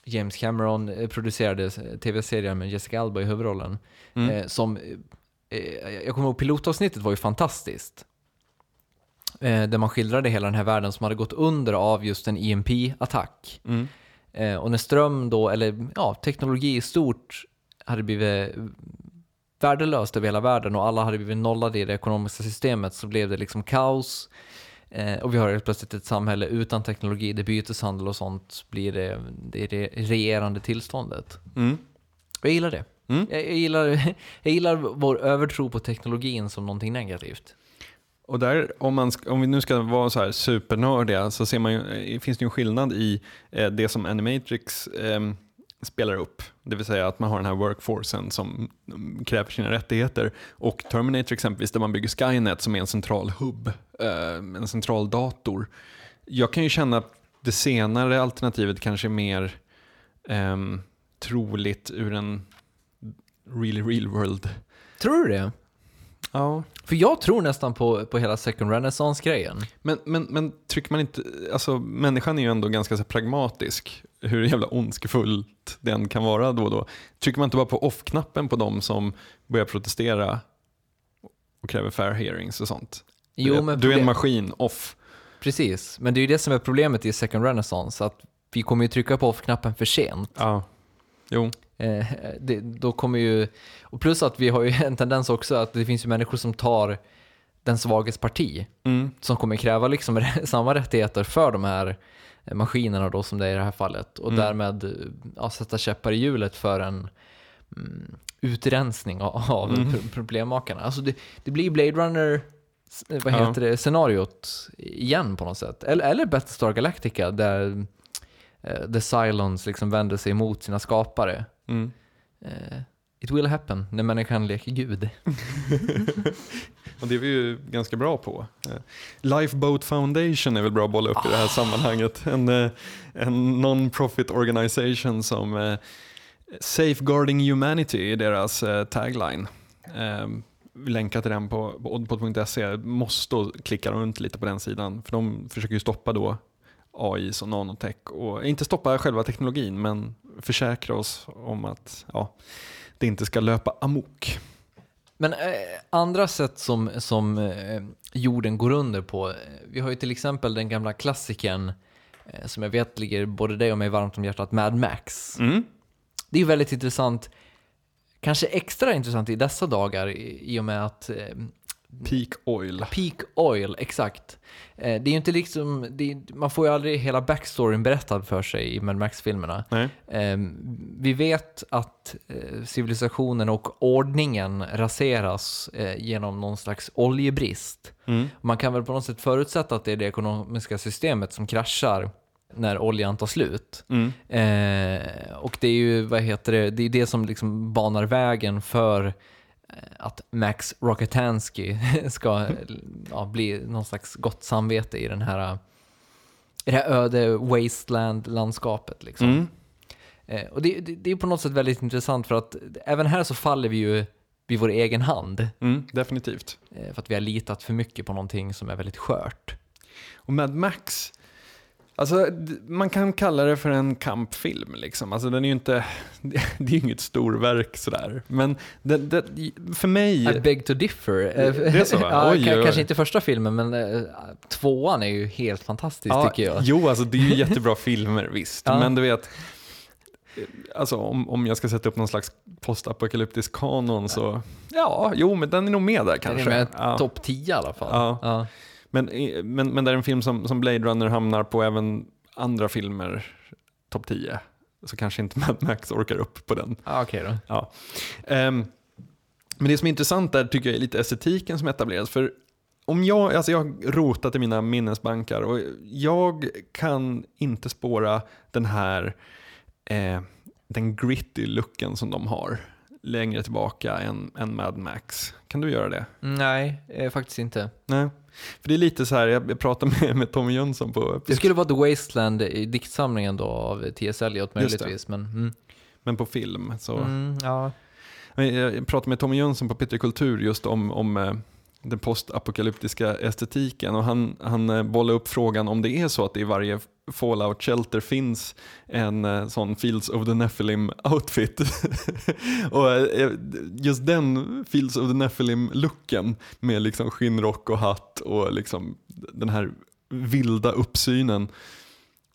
James Cameron eh, producerade eh, tv-serien med Jessica Alba i huvudrollen. Mm. Eh, som, eh, jag kommer ihåg pilotavsnittet var ju fantastiskt. Eh, där man skildrade hela den här världen som hade gått under av just en EMP-attack. Mm. Eh, och när ström då, eller ja, teknologi i stort hade blivit värdelöst över hela världen och alla hade blivit nollade i det ekonomiska systemet så blev det liksom kaos. Eh, och vi har helt plötsligt ett samhälle utan teknologi där byteshandel och sånt blir det, det, det regerande tillståndet. Mm. Jag gillar det. Mm. Jag, jag, gillar, jag gillar vår övertro på teknologin som någonting negativt. Och där, om, man, om vi nu ska vara så här supernördiga så ser man ju, eh, finns det ju en skillnad i eh, det som Animatrix eh, spelar upp. Det vill säga att man har den här workforcen som mm, kräver sina rättigheter. Och Terminator exempelvis där man bygger Skynet som är en central hubb, eh, en central dator. Jag kan ju känna att det senare alternativet kanske är mer eh, troligt ur en really real world. Tror du det? Ja. För jag tror nästan på, på hela second renaissance-grejen. Men, men, men trycker man inte, alltså människan är ju ändå ganska så pragmatisk, hur jävla ondskefullt den kan vara då och då. Trycker man inte bara på off-knappen på de som börjar protestera och kräver fair hearings och sånt? Jo, du, men du är en maskin, off. Precis, men det är ju det som är problemet i second renaissance, att vi kommer ju trycka på off-knappen för sent. Ja, jo. Eh, det, då kommer ju, och plus att vi har ju en tendens också att det finns ju människor som tar den svages parti, Mm. som kommer kräva liksom samma rättigheter för de här maskinerna då som det är i det här fallet och Mm. därmed ja, sätta käppar i hjulet för en mm, utrensning av, av Mm. pro- problemmakarna. Alltså det, det blir Blade Runner vad Ja. heter det, scenariot igen på något sätt. Eller, eller Battlestar Galactica där eh, The Cylons liksom vänder sig emot sina skapare. Mm. Eh, It will happen när människan leker gud. Och det är vi ju ganska bra på. Eh, Lifeboat Foundation är väl bra att bolla upp i det här sammanhanget. En, eh, en non-profit organisation som eh, Safeguarding Humanity är deras tagline. Vi länkar till den på, på oddpod.se. Måste klicka runt lite på den sidan för de försöker ju stoppa då AI och nanotech och inte stoppa själva teknologin men försäkra oss om att ja, det inte ska löpa amok. Men eh, andra sätt som, som eh, jorden går under på, eh, vi har ju till exempel den gamla klassikern eh, som jag vet ligger både dig och mig varmt om hjärtat, Mad Max. Mm. Det är ju väldigt intressant, kanske extra intressant i dessa dagar i, i och med att eh, Peak oil. Peak oil, exakt. Eh, det är ju inte liksom, är, man får ju aldrig hela backstoryn berättad för sig i Mad Max-filmerna. Nej. Eh, vi vet att eh, civilisationen och ordningen raseras eh, genom någon slags oljebrist. Mm. Man kan väl på något sätt förutsätta att det är det ekonomiska systemet som kraschar när oljan tar slut. Mm. Eh, och det är ju, vad heter det, det är det som liksom banar vägen för att Max Rockatansky ska ja, bli någon slags gott samvete i den här i det här öde wasteland-landskapet. Liksom. Mm. Eh, och det, det, det är på något sätt väldigt intressant för att även här så faller vi ju vid vår egen hand. Mm, definitivt. Eh, för att vi har litat för mycket på någonting som är väldigt skört. Och Mad Max, alltså man kan kalla det för en kampfilm liksom. Alltså den är inte, det är ju inget storverk sådär. Men det, det, för mig... I beg to differ. Det är så, ja, Oj, oj. Kanske inte första filmen, men eh, tvåan är ju helt fantastisk tycker jag. Jo, alltså det är ju jättebra filmer visst. Ja. Men du vet, alltså om, om jag ska sätta upp någon slags postapokalyptisk kanon så, ja, jo, men den är nog med där Den kanske. är med ja. topp 10 i alla fall. Ja. Men, men, men det är en film som, som Blade Runner hamnar på även andra filmer, topp 10. Så kanske inte Mad Max orkar upp på den. Ah, Okej då. Ja. Ehm, men det som är intressant där tycker jag är lite estetiken som etableras. För om jag, alltså jag har rotat i mina minnesbankar och jag kan inte spåra den här eh, den gritty looken som de har längre tillbaka än, än Mad Max. Kan du göra det? Nej, eh, faktiskt inte. Nej. För det är lite så här, jag pratade med, med Tommy Jönsson på, Det skulle vara The Wasteland i diktsamlingen då av T.S. Eliot möjligtvis. Men, mm. men på film. Så. Mm, ja. Jag pratade med Tommy Jönsson på Peter Kultur just om, om eh, den postapokalyptiska estetiken och han, han eh, bollade upp frågan om det är så att det i varje Fallout Shelter finns en eh, sån Fields of the Nephilim outfit. och eh, just den Fields of the Nephilim looken med liksom skinnrock och hatt och liksom den här vilda uppsynen.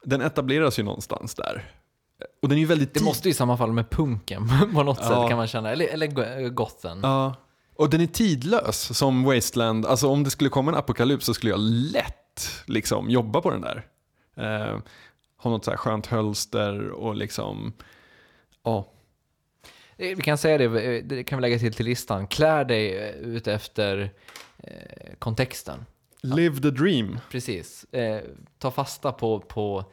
Den etableras ju någonstans där. Och den är ju väldigt Det måste ju sammanfalla med punken på något Ja. sätt kan man känna. Eller, eller go- gothen. Ja, och den är tidlös som Wasteland. Alltså om det skulle komma en apokalyps så skulle jag lätt liksom jobba på den där. Eh, ha något så här skönt hölster och liksom, ja. Eh, Vi kan säga det, eh, det kan vi lägga till till listan. Klär dig eh, ut efter eh, kontexten. Live the dream. Precis. Eh, ta fasta på, på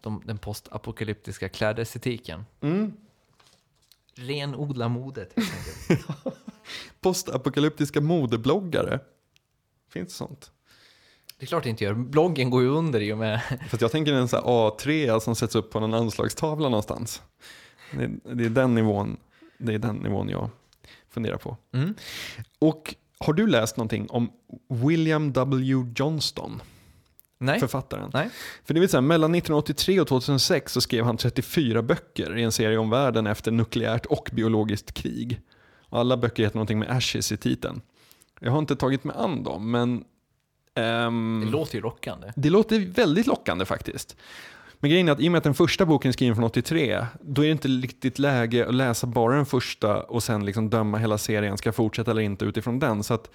de, den postapokalyptiska klädestetiken. Mm. Renodla modet helt enkelt. Postapokalyptiska modebloggare. Finns det sånt? Det är klart det inte gör. Bloggen går ju under i och med... För att jag tänker en så här A3 som sätts upp på någon anslagstavla någonstans. Det är, det är den nivån, det är den nivån jag funderar på. Mm. Och har du läst någonting om William W. Johnston? Nej. författaren. Nej. För det vill säga, mellan 1983 och 2006 så skrev han 34 böcker i en serie om världen efter nukleärt och biologiskt krig. Och alla böcker heter någonting med Ashes i titeln. Jag har inte tagit mig an dem, men ehm, Det låter ju lockande. det låter väldigt lockande faktiskt. Men grejen är att i och med att den första boken är skriven från 83, då är det inte riktigt läge att läsa bara den första och sen liksom döma hela serien, ska fortsätta eller inte utifrån den. Så att,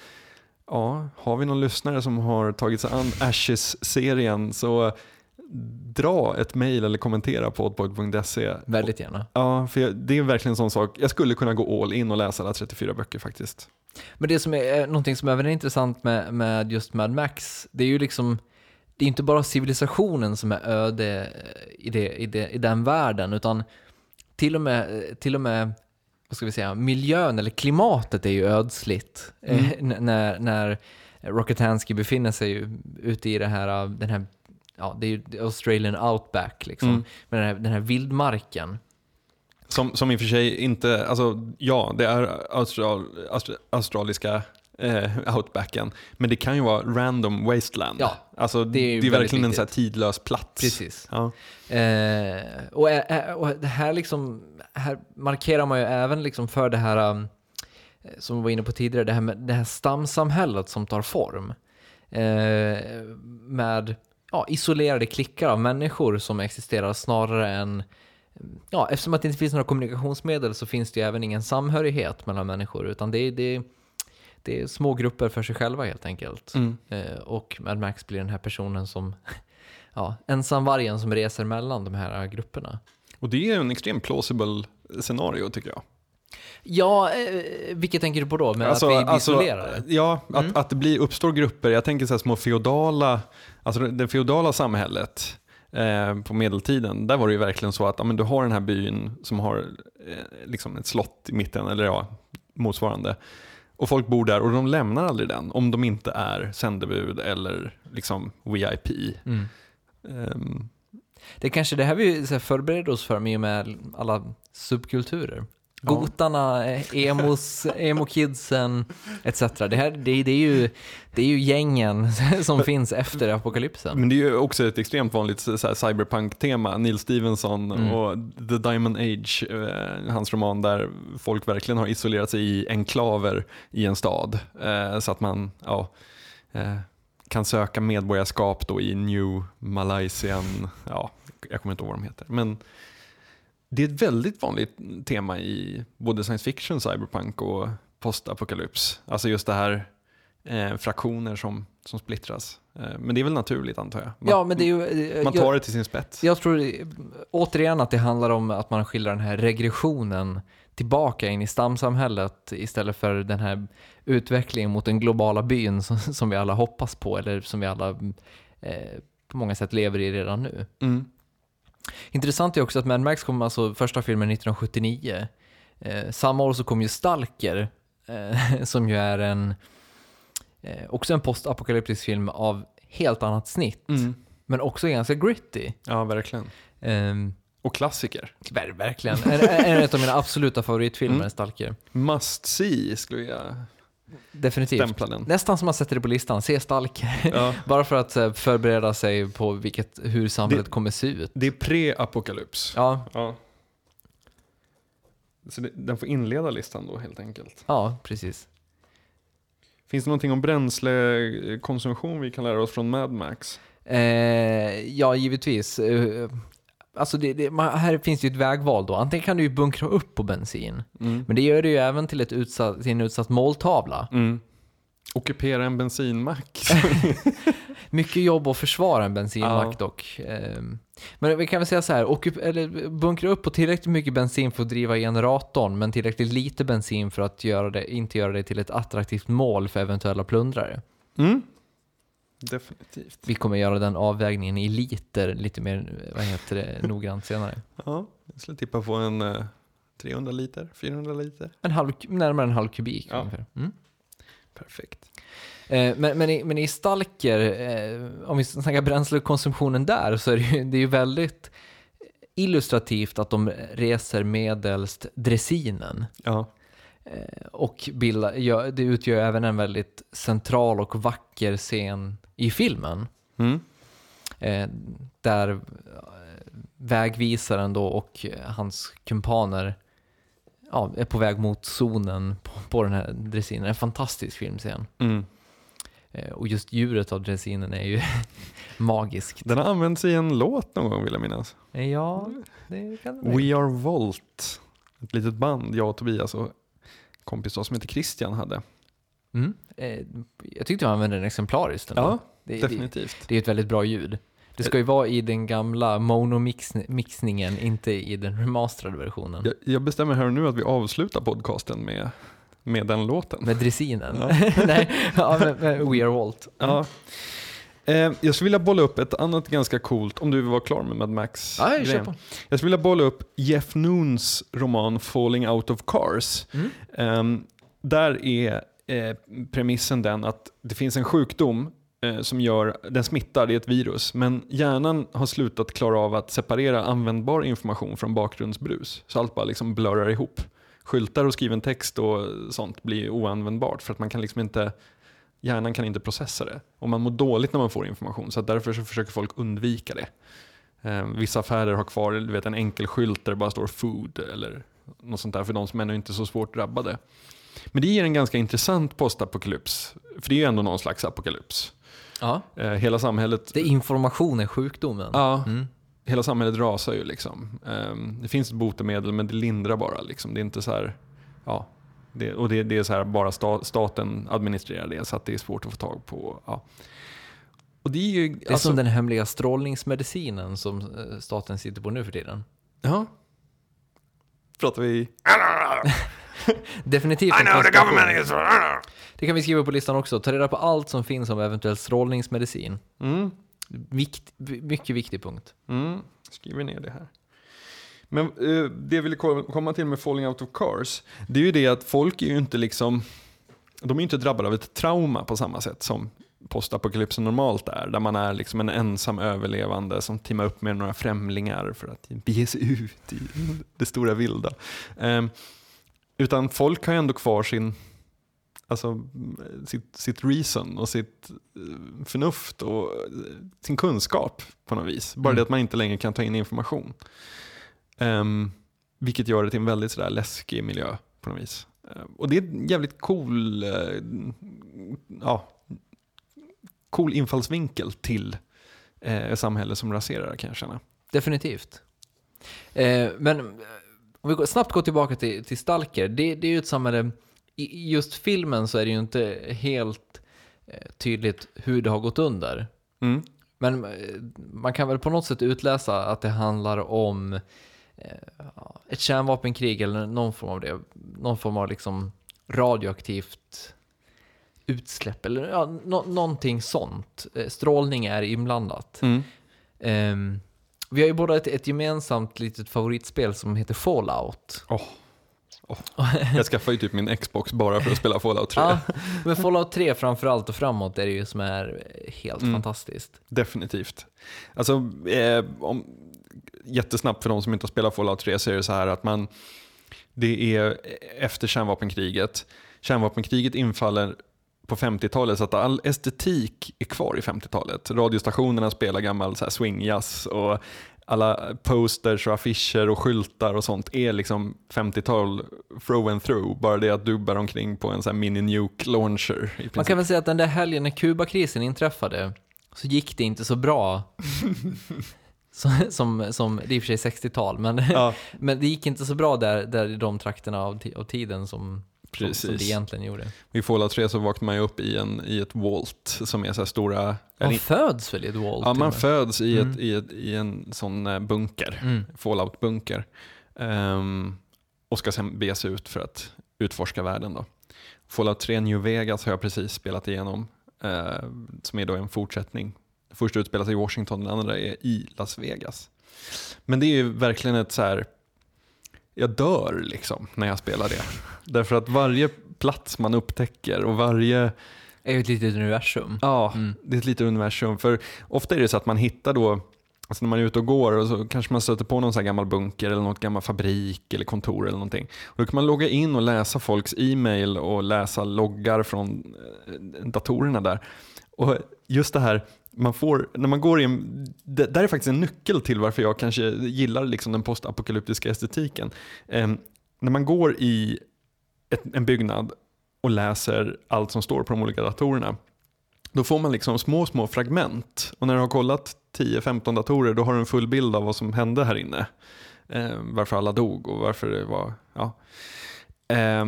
ja, har vi någon lyssnare som har tagit sig an Ashes-serien så dra ett mejl eller kommentera på oddboy.se. Väldigt gärna. Ja, för jag, det är verkligen en sån sak. Jag skulle kunna gå all in och läsa alla 34 böcker faktiskt. Men det som är eh, någonting som även är intressant med, med just Mad Max, det är ju liksom, det är inte bara civilisationen som är öde eh, i, det, i, det, i den världen, utan till och med, eh, till och med vad ska vi säga, miljön eller klimatet är ju ödsligt. N- när, när Rocketansky befinner sig ute i det här, den här, ja det är ju Australian outback liksom. Mm. Men den här, den här vildmarken. Som, som i och för sig inte, alltså ja, det är austral, austra, australiska eh, outbacken, men det kan ju vara random wasteland. Ja, alltså, det det är är, ju väldigt verkligen en viktigt. så här tidlös plats. Precis. Ja. Eh, och, ä- och det här, liksom, här markerar man ju även liksom för det här, um, som vi var inne på tidigare, det här, med, det här stamsamhället som tar form. Eh, med ja, isolerade klickar av människor som existerar snarare än Ja, eftersom att det inte finns några kommunikationsmedel så finns det ju även ingen samhörighet mellan människor, utan det är, det det är små grupper för sig själva helt enkelt. Mm. Eh, och Mad Max blir den här personen som, ja, ensamvargen som reser mellan de här grupperna. Och det är en extremt plausible scenario tycker jag. Ja, eh, vilket tänker du på då? Med Alltså, att vi blir alltså, isolerade? Ja, Mm. att, att det blir, uppstår grupper. Jag tänker så här små feodala, alltså det feodala samhället eh, på medeltiden. Där var det ju verkligen så att ja, men du har den här byn som har eh, liksom ett slott i mitten, eller ja, motsvarande. Och folk bor där och de lämnar aldrig den om de inte är sändebud eller liksom VIP. Mm. Ehm, Det är kanske det här vi förbereder oss för med alla subkulturer. Gotarna, emos, emo-kidsen etc. Det, här, det, det, är ju, det är ju gängen som finns efter apokalypsen. Men det är ju också ett extremt vanligt cyberpunk-tema. Neil Stevenson Mm. och The Diamond Age, eh, hans roman där folk verkligen har isolerat sig i enklaver i en stad. Eh, så att man ja, eh, kan söka medborgarskap då i New Malaysian, ja, jag kommer inte ihåg vad de heter. Men det är ett väldigt vanligt tema i både science fiction, cyberpunk och postapokalyps. Alltså just det här eh, fraktioner som, som splittras. Eh, men det är väl naturligt antar jag. Man, Ja, men det är ju... eh, man jag- tar det till sin spets. Jag tror eh, återigen att det handlar om att man skildrar den här regressionen tillbaka in i stamsamhället istället för den här utvecklingen mot den globala byn som, som vi alla hoppas på eller som vi alla eh, på många sätt lever i redan nu. Mm. Intressant är också att Mad Max kom alltså första filmen 1979. Eh, samma år så kom ju Stalker eh, som ju är en eh, också en postapokalyptisk film av helt annat snitt. Mm. Men också ganska gritty. Ja, verkligen. Ehm, Och klassiker. Ver- Verkligen. En, en av mina absoluta favoritfilmer, Mm. Stalker. Must see skulle jag Definitivt. stämpla den. Nästan som man sätter det på listan, se Stalker. Ja. Bara för att eh, förbereda sig på vilket, hur samhället Det- kommer se ut. Det är pre-apokalyps. Ja, Ja. Så det, den får inleda listan då helt enkelt. ja, precis. Finns det någonting om bränslekonsumtion vi kan lära oss från Mad Max? Eh, ja, givetvis. Alltså det, det, man, här finns ju ett vägval då. Antingen kan du ju bunkra upp på bensin, Mm. men det gör det ju även till, ett utsatt, till en utsatt måltavla. Mm. Ockupera en bensinmack. Mycket jobb att försvara en bensinmack Ja. dock. Ehm, Men vi kan väl säga så här, ockup- eller bunkra upp på tillräckligt mycket bensin för att driva generatorn, men tillräckligt lite bensin för att göra det, inte göra det till ett attraktivt mål för eventuella plundrare. Mm. Definitivt. Vi kommer göra den avvägningen i liter lite mer vad heter det, noggrant senare. Ja, jag skulle tippa på en eh, 300 liter, 400 liter. En halv, närmare en halv kubik Ja. ungefär. Mm. Perfekt. Eh, Men, men, i, men i Stalker, eh, om vi snackar bränslekonsumtionen där, så är det ju, det är ju väldigt illustrativt att de reser medelst dressinen. Ja. Eh, Och bilda, ja, det utgör även en väldigt central och vacker scen i filmen. Mm. Eh, där eh, vägvisaren då och eh, hans kumpaner ja, är på väg mot zonen på, på den här dressinen. En fantastisk filmscen. Mm. Eh, Och just djuret av dressinen är ju magiskt. Den har använts i en låt någon gång vill jag minnas. Ja, det kan det. We Are Volt. Ett litet band jag och Tobias och kompis som heter Christian hade. Mm. Eh, Jag tyckte man använde den exemplariskt. ändå. Ja, det, det, definitivt. det är ett väldigt bra ljud. Det ska ju vara i den gamla mono-mixningen, inte i den remasterade versionen. Jag, jag bestämmer här och nu att vi avslutar podcasten med, med den låten. Med dressinen. Ja. Nej, ja, med, med We Are Walt. Ja. Eh, jag skulle vilja bolla upp ett annat ganska coolt, om du vill vara klar med Mad Max. Ja, kör på. Jag skulle vilja bolla upp Jeff Noons roman Falling Out of Cars. Mm. Ehm, där är eh, premissen den att det finns en sjukdom eh, som gör, den smittar, det är ett virus, men hjärnan har slutat klara av att separera användbar information från bakgrundsbrus. Så allt bara liksom blurrar ihop. Skyltar och skriven text och sånt blir oanvändbart för att man kan liksom inte Hjärnan kan inte processa det. Och man mår dåligt när man får information, så därför så försöker folk undvika det. Eh, vissa affärer har kvar du vet, en enkel skylt där det bara står food eller något sånt där för de som ännu inte är så svårt drabbade. Men det ger en ganska intressant postapokalyps. För det är ju ändå någon slags apokalyps. Ja. Eh, hela samhället Det är information är sjukdomen. Ja, Mm. hela samhället rasar ju liksom. Ehm, det finns ett botemedel men det lindrar bara. Liksom. Det är inte så här, ja. Det, och det, det är så här, bara sta, staten administrerar det så att det är svårt att få tag på. Ja. Och det är ju... Det är alltså- som den hemliga strålningsmedicinen som eh, staten sitter på nu för tiden. Ja. Pratar vi... Definitivt en konspiration. Det kan vi skriva på listan också. Ta reda på allt som finns om eventuell strålningsmedicin. Mm. Vikt, mycket viktig punkt. Mm. Skriver ner det här. Men eh, det jag ville ko- komma till med Falling Out of Cars, det är ju det att folk är ju inte liksom, de är inte drabbade av ett trauma på samma sätt som postapokalypsen normalt är, där man är liksom en ensam överlevande som teamar upp med några främlingar för att bege sig ut i det stora vilda. Ehm, utan folk har ju ändå kvar sin, alltså, sitt, sitt reason och sitt eh, förnuft och eh, sin kunskap på något vis. Bara Mm. det att man inte längre kan ta in information. Ehm, vilket gör det till en väldigt sådär läskig miljö på något vis. Ehm, och det är en jävligt cool, eh, ja, cool infallsvinkel till eh, samhälle som raserar kan jag känna. Definitivt. Eh, men om vi snabbt går tillbaka till, till Stalker. Det, det är ju ett samhälle, i just filmen så är det ju inte helt eh, tydligt hur det har gått under. Mm. Men eh, man kan väl på något sätt utläsa att det handlar om ett kärnvapenkrig eller någon form av det. Någon form av liksom radioaktivt utsläpp eller ja, nå- någonting sånt. Eh, Strålning är inblandat. Mm. Ehm, vi har ju båda ett, ett gemensamt litet favoritspel som heter Fallout. Åh. Åh. Jag skaffade ju typ min Xbox bara för att spela Fallout 3. Ja, men Fallout 3 framförallt och framåt är det ju som är helt Mm. fantastiskt. Definitivt. Alltså, eh, om, jättesnabbt för de som inte har spelat Fallout 3 så är det så här att man, det är efter kärnvapenkriget. Kärnvapenkriget infaller på 50-talet så att all estetik är kvar i 50-talet. Radiostationerna spelar gammal så här swingjazz och alla posters och affischer och skyltar och sånt är liksom 50-tal through and through. Bara det att du bär omkring på en sån mini nuke launcher. Man kan väl säga att den där helgen när Kubakrisen inträffade så gick det inte så bra. som, som, som, det är i och för sig 60-tal, men, Ja. men det gick inte så bra där, där i de trakterna av, av tiden som, som, som det egentligen gjorde. I Fallout 3 så vaknar man ju upp i, en, i ett vault som är så här stora... Man eller- föds väl i ett wall? ja, man föds i, Mm. ett, i, ett, i en sån eh, bunker, Mm. Fallout-bunker. Ehm, och ska sen bege sig ut för att utforska världen. Då. Fallout 3 New Vegas har jag precis spelat igenom, eh, som är då en fortsättning. Första utspelar sig i Washington, den andra är i Las Vegas. Men det är ju verkligen ett så här, jag dör liksom när jag spelar det. Därför att varje plats man upptäcker och varje är ju ett litet universum. Ja, Mm. det är ett litet universum. För ofta är det så att man hittar då, alltså när man är ute och går och så kanske man stöter på någon här gammal bunker eller något gammal fabrik eller kontor eller någonting. Och då kan man logga in och läsa folks e-mail och läsa loggar från eh, datorerna där. Och just det här, man får, när man går in, det där är faktiskt en nyckel till varför jag kanske gillar liksom den postapokalyptiska estetiken. Eh, när man går i ett, en byggnad och läser allt som står på de olika datorerna, då får man liksom små, små fragment. Och när du har kollat 10-15 datorer, då har du en full bild av vad som hände här inne. Eh, varför alla dog och varför det var, ja. Eh,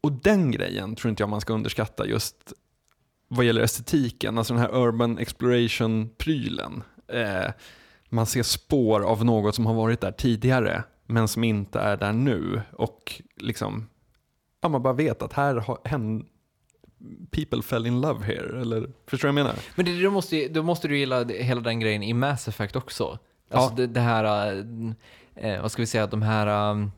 och den grejen tror inte jag man ska underskatta just vad gäller estetiken, alltså den här urban exploration-prylen. Eh, man ser spår av något som har varit där tidigare, men som inte är där nu. Och liksom, ja, man bara vet att här har, hän, people fell in love here. Eller, förstår du vad jag menar? Men det, då, måste, då måste du gilla hela den grejen i Mass Effect också. Alltså Ja. det, det här, eh, eh, vad ska vi säga, de här um,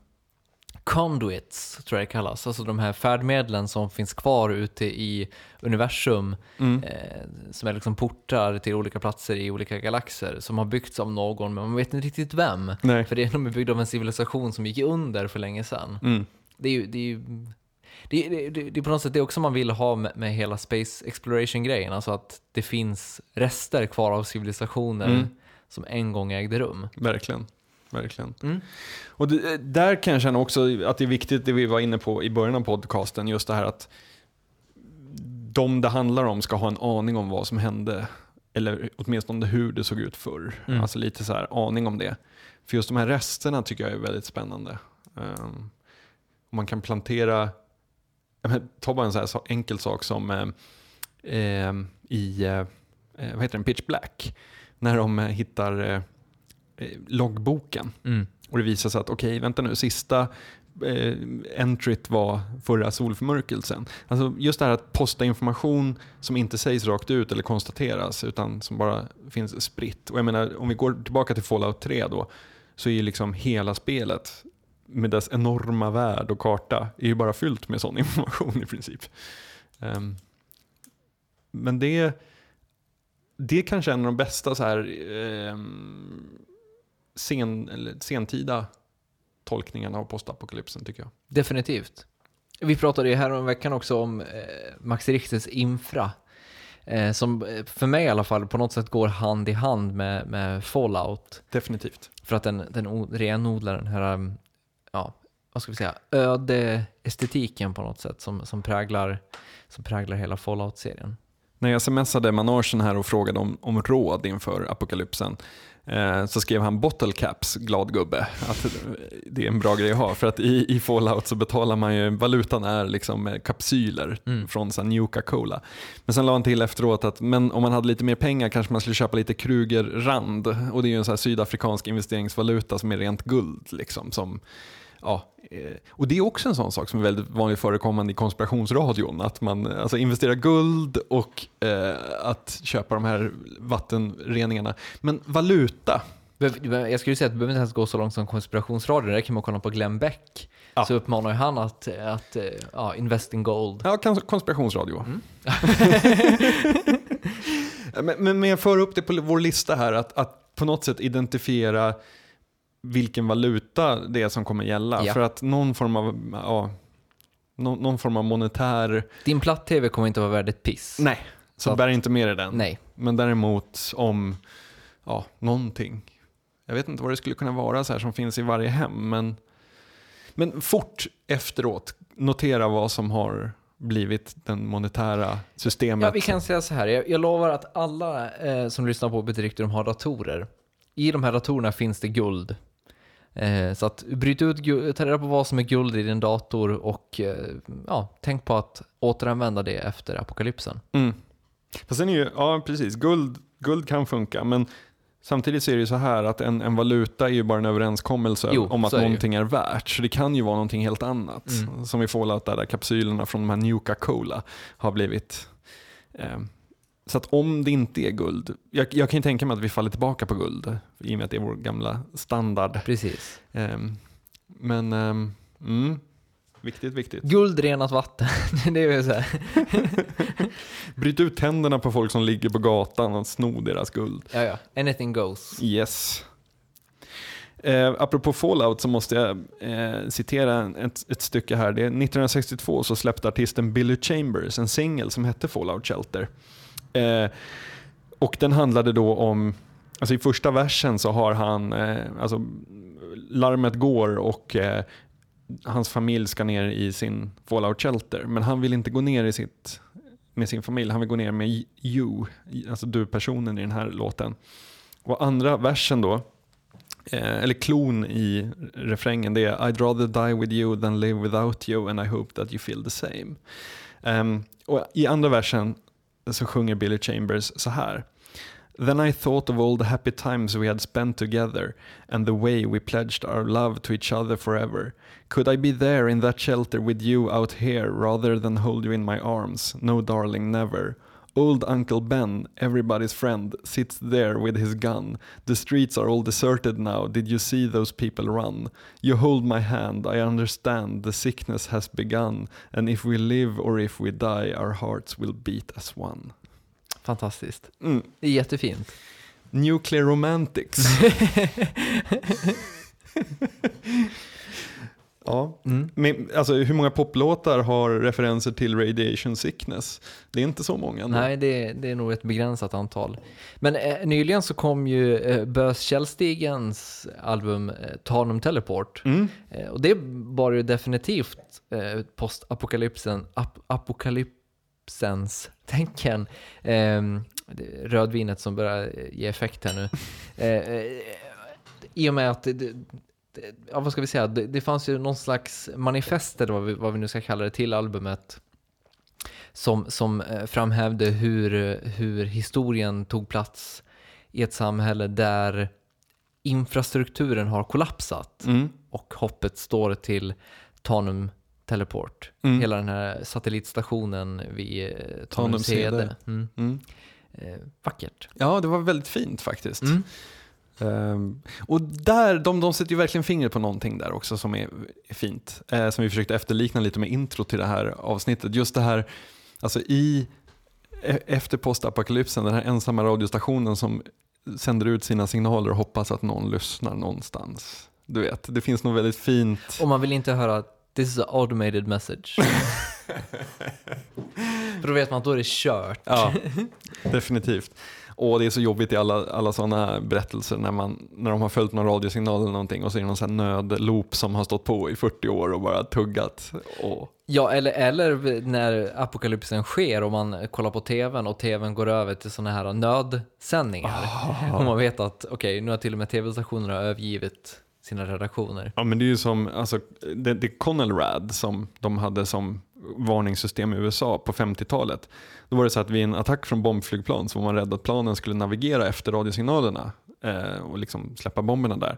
conduits, tror jag det kallas. Alltså de här färdmedlen som finns kvar ute i universum. Mm. Eh, som är liksom portar till olika platser i olika galaxer. Som har byggts av någon, men man vet inte riktigt vem. Nej. För det är, de är byggda av en civilisation som gick under för länge sedan. Mm. Det är ju, det är ju det, det, det, det är på något sätt det också man vill ha med, med hela space exploration-grejen. Alltså att det finns rester kvar av civilisationer Mm. som en gång ägde rum. Verkligen. Verkligen. Mm. Och det, där kan jag känna också att det är viktigt, det vi var inne på i början av podcasten, just det här att de det handlar om ska ha en aning om vad som hände, eller åtminstone hur det såg ut förr. Mm. Alltså lite så här aning om det. För just de här resterna tycker jag är väldigt spännande. Um, man kan plantera, ja, men ta bara en så här så enkel sak som eh, eh, i, eh, vad heter den, Pitch Black. När de eh, hittar eh, loggboken. Mm. Och det visar sig att okej, vänta nu, sista eh, entryt var förra solförmörkelsen. Alltså just det här att posta information som inte sägs rakt ut eller konstateras utan som bara finns spritt. Och jag menar, om vi går tillbaka till Fallout 3 då, så är ju liksom hela spelet med dess enorma värld och karta är ju bara fyllt med sån information i princip. Ehm, men det, det är kanske en av de bästa så här, ehm, sen, eller sentida tolkningarna av postapokalypsen tycker jag. Definitivt. Vi pratade ju här om veckan också om eh, Max Richters infra. Eh, som eh, för mig i alla fall på något sätt går hand i hand med, med Fallout. Definitivt. För att den, den renodlar den här, um, ja, vad ska vi säga, öde estetiken på något sätt som, som, präglar, som präglar hela Fallout-serien. När jag smsade Manarsen här och frågade om, om råd inför apokalypsen så skrev han bottle caps, glad gubbe. Att det är en bra grej att ha. För att i, i Fallout så betalar man ju, valutan är liksom eh, kapsyler Mm. från så här Nuka-Cola. Men sen la han till efteråt att men om man hade lite mer pengar kanske man skulle köpa lite Kruger-rand. Och det är ju en så sydafrikansk investeringsvaluta som är rent guld. Liksom, som, ja, eh, och det är också en sån sak som är väldigt vanligt förekommande i konspirationsradion. Att man alltså, investerar guld och eh, att köpa de här vattenreningarna. Men valuta, Jag skulle säga att det behöver inte ens gå så långt som konspirationsradion, det räcker med att kolla på Glenn Beck. Ja. Så uppmanar han att, att eh, ja, invest in gold. ja kons- konspirationsradio. men, men, men jag för upp det på vår lista här, att, att på något sätt identifiera vilken valuta det är som kommer gälla. Ja. För att någon form av, ja, någon, någon form av monetär, Din platt-tv kommer inte vara värd ett piss. nej, så Så att- bär inte med dig den. Nej. Men däremot om ja, någonting. Jag vet inte vad det skulle kunna vara så här som finns i varje hem. Men, men fort efteråt notera vad som har blivit den monetära systemet. Ja, vi kan säga så här. Jag, jag lovar att alla eh, som lyssnar på Bedrykter de har datorer. I de här datorerna finns det guld. Eh, så att bryt ut, ta reda på vad som är guld i din dator och eh, ja, tänk på att återanvända det efter apokalypsen. Mm. Fast sen är ju, ja precis, guld, guld kan funka. Men samtidigt så är det ju så här att en, en valuta är ju bara en överenskommelse Jo, om att är det ju. någonting är värt. Så det kan ju vara någonting helt annat. Mm. Som i Fallout där, där kapsylerna från de här Nuka-Cola har blivit. Eh, så att om det inte är guld, jag, jag kan ju tänka mig att vi faller tillbaka på guld i och med att det är vår gamla standard. Precis. Ehm, men, ehm, mm, viktigt, viktigt. Guld, renat vatten. det är så här. Bryt ut tänderna på folk som ligger på gatan och sno deras guld. Ja, ja. Anything goes. Yes. Eh, apropå Fallout så måste jag eh, citera ett, ett stycke här. Det är 1962 så släppte artisten Billy Chambers en singel som hette Fallout Shelter. Eh, och den handlade då om, alltså i första versen så har han, eh, alltså larmet går och eh, hans familj ska ner i sin Fallout Shelter. Men han vill inte gå ner i sitt, med sin familj, han vill gå ner med you, alltså du-personen i den här låten. Och andra versen då, eh, eller klon i refrängen, det är I'd rather die with you than live without you and I hope that you feel the same. Um, och I andra versen så sjunger Billy Chambers så här. Then I thought of all the happy times we had spent together and the way we pledged our love to each other forever. Could I be there in that shelter with you out here rather than hold you in my arms? No, darling, never. Old Uncle Ben, everybody's friend, sits there with his gun. The streets are all deserted now. Did you see those people run? You hold my hand, I understand the sickness has begun. And if we live or if we die, our hearts will beat as one. Fantastiskt. Mm. Det är jättefint. Nuclear Romantics. ja, Mm. men, alltså hur många poplåtar har referenser till radiation sickness? Det är inte så många. ändå. Nej, det, det är nog ett begränsat antal. Men eh, nyligen så kom ju eh, Bös Källstigens album eh, Tanum Teleport. Mm. Eh, och det var ju definitivt eh, postapokalypsen, ap apokalypsens tänken. Eh, det är rödvinet som börjar ge effekt här nu. Eh, eh, I och med att ja, vad ska vi säga, det, det fanns ju någon slags manifest, eller vad vi, vad vi nu ska kalla det, till albumet som, som eh, framhävde hur, hur historien tog plats i ett samhälle där infrastrukturen har kollapsat Mm. och hoppet står till Tanum Teleport. Mm. Hela den här satellitstationen vid eh, Tanums Tanumshede. hede. Mm. Mm. Eh, vackert. Ja, det var väldigt fint faktiskt. Ehm, och där, de, de sätter ju verkligen fingret på någonting där också som är, är fint. Eh, som vi försökte efterlikna lite med intro till det här avsnittet. Just det här, alltså i, e- efter postapokalypsen, den här ensamma radiostationen som sänder ut sina signaler och hoppas att någon lyssnar någonstans. Du vet, det finns något väldigt fint. Och man vill inte höra This is an automated message. För då vet man att då är det kört. Ja, definitivt. Och det är så jobbigt i alla, alla sådana berättelser när, man, när de har följt någon radiosignal eller någonting och så är det någon sån här nödloop som har stått på i 40 år och bara tuggat. Och, Ja, eller, eller när apokalypsen sker och man kollar på tvn och tvn går över till sådana här nödsändningar. Och man vet att okej, nu har till och med tv-stationerna övergivit sina redaktioner. ja men det är ju som, alltså, det, det är Conelrad som de hade som varningssystem i USA på 50-talet. Då var det så att vid en attack från bombflygplan så var man rädd att planen skulle navigera efter radiosignalerna eh, och liksom släppa bomberna där.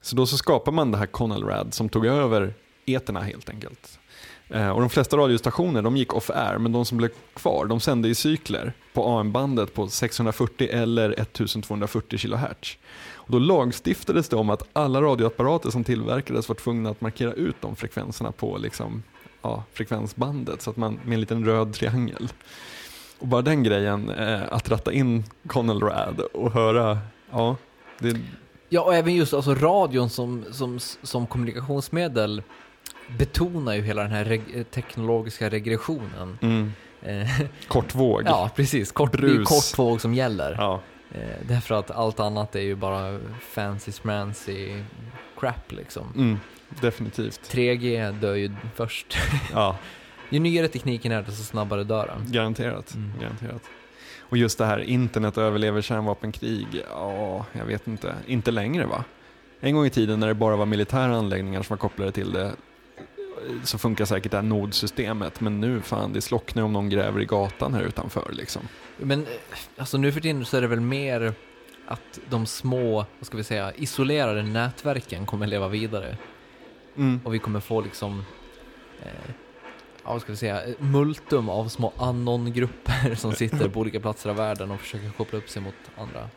Så då så skapar man det här Conelrad som tog över eterna helt enkelt. Eh, och de flesta radiostationer de gick off-air, men de som blev kvar de sände i cykler på AM-bandet på 640 eller 1240 kHz. Och då lagstiftades det om att alla radioapparater som tillverkades var tvungna att markera ut de frekvenserna på liksom, ja, frekvensbandet så att man med en liten röd triangel. Och bara den grejen, eh, att ratta in Conelrad och höra, ja, det, Ja, och även just alltså radion som, som, som kommunikationsmedel betonar ju hela den här reg- teknologiska regressionen. mm, Eh, kort våg. ja, precis. Kort, det är ju Brus. kort våg som gäller. Ja. Eh, därför att allt annat är ju bara fancy smancy crap liksom. Mm, definitivt. 3G dör ju först. Ja. Ju nyare tekniken är desto snabbare dör den. Garanterat. Mm. Garanterat. Och just det här, internet överlever kärnvapenkrig. Ja, jag vet inte. Inte längre va? En gång i tiden när det bara var militära anläggningar som var kopplade till det så funkar säkert det här nodsystemet. Men nu fan, det slocknar om någon gräver i gatan här utanför liksom. Men eh, alltså nu för tiden så är det väl mer att de små, vad ska vi säga, isolerade nätverken kommer leva vidare. Mm. Och vi kommer få liksom, eh, ja vad ska vi säga, multum av små anon-grupper som sitter på olika platser av världen och försöker koppla upp sig mot andra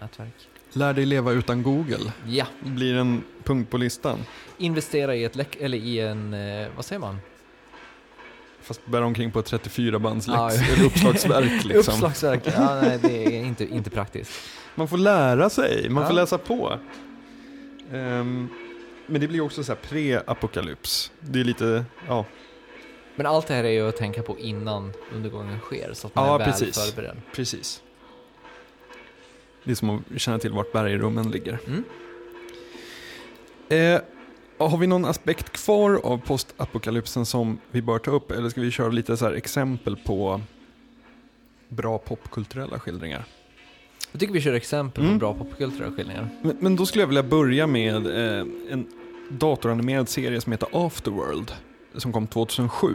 nätverk. Lär dig leva utan Google. Ja, Blir en punkt på listan. investera i ett läck, eller i en, eh, vad säger man? Fast bär omkring på ett 34 bands eller uppslagsverk liksom. Uppslagsverk, ja nej det är inte, inte praktiskt. Man får lära sig, man får Ja. läsa på. Ehm, men det blir också så här pre-apokalyps. Det är lite, ja, Men allt det här är ju att tänka på innan undergången sker, så att man Ja, är väl precis. förberedd. precis. Det är som att känna till vart bergrummen ligger. Mm. Eh, har vi någon aspekt kvar av postapokalypsen som vi bör ta upp? Eller ska vi köra lite så exempel på bra popkulturella skildringar? Jag tycker vi kör exempel Mm. på bra popkulturella skildringar. Men, men då skulle jag vilja börja med eh, en datoranimerad serie som heter Afterworld, som kom 2007.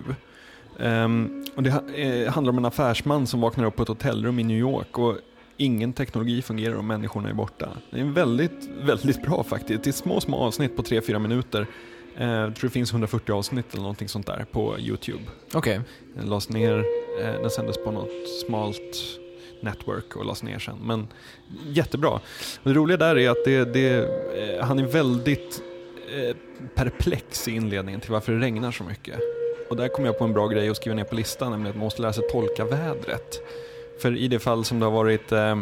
Ehm, och det ha- eh, handlar om en affärsman som vaknar upp på ett hotellrum i New York och ingen teknologi fungerar om människorna är borta. Det är väldigt, väldigt bra faktiskt. Det är små, små avsnitt på 3-4 minuter. Eh, jag tror det finns 140 avsnitt eller någonting sånt där på YouTube. Okej. Den lades ner, eh, den sändes på något smalt network och lades ner sen. Men jättebra. Det roliga där är att det, det, eh, han är väldigt eh, perplex i inledningen till varför det regnar så mycket. Och där kom jag på en bra grej att skriva ner på listan, nämligen att man måste lära sig tolka vädret. För i det fall som det har varit eh,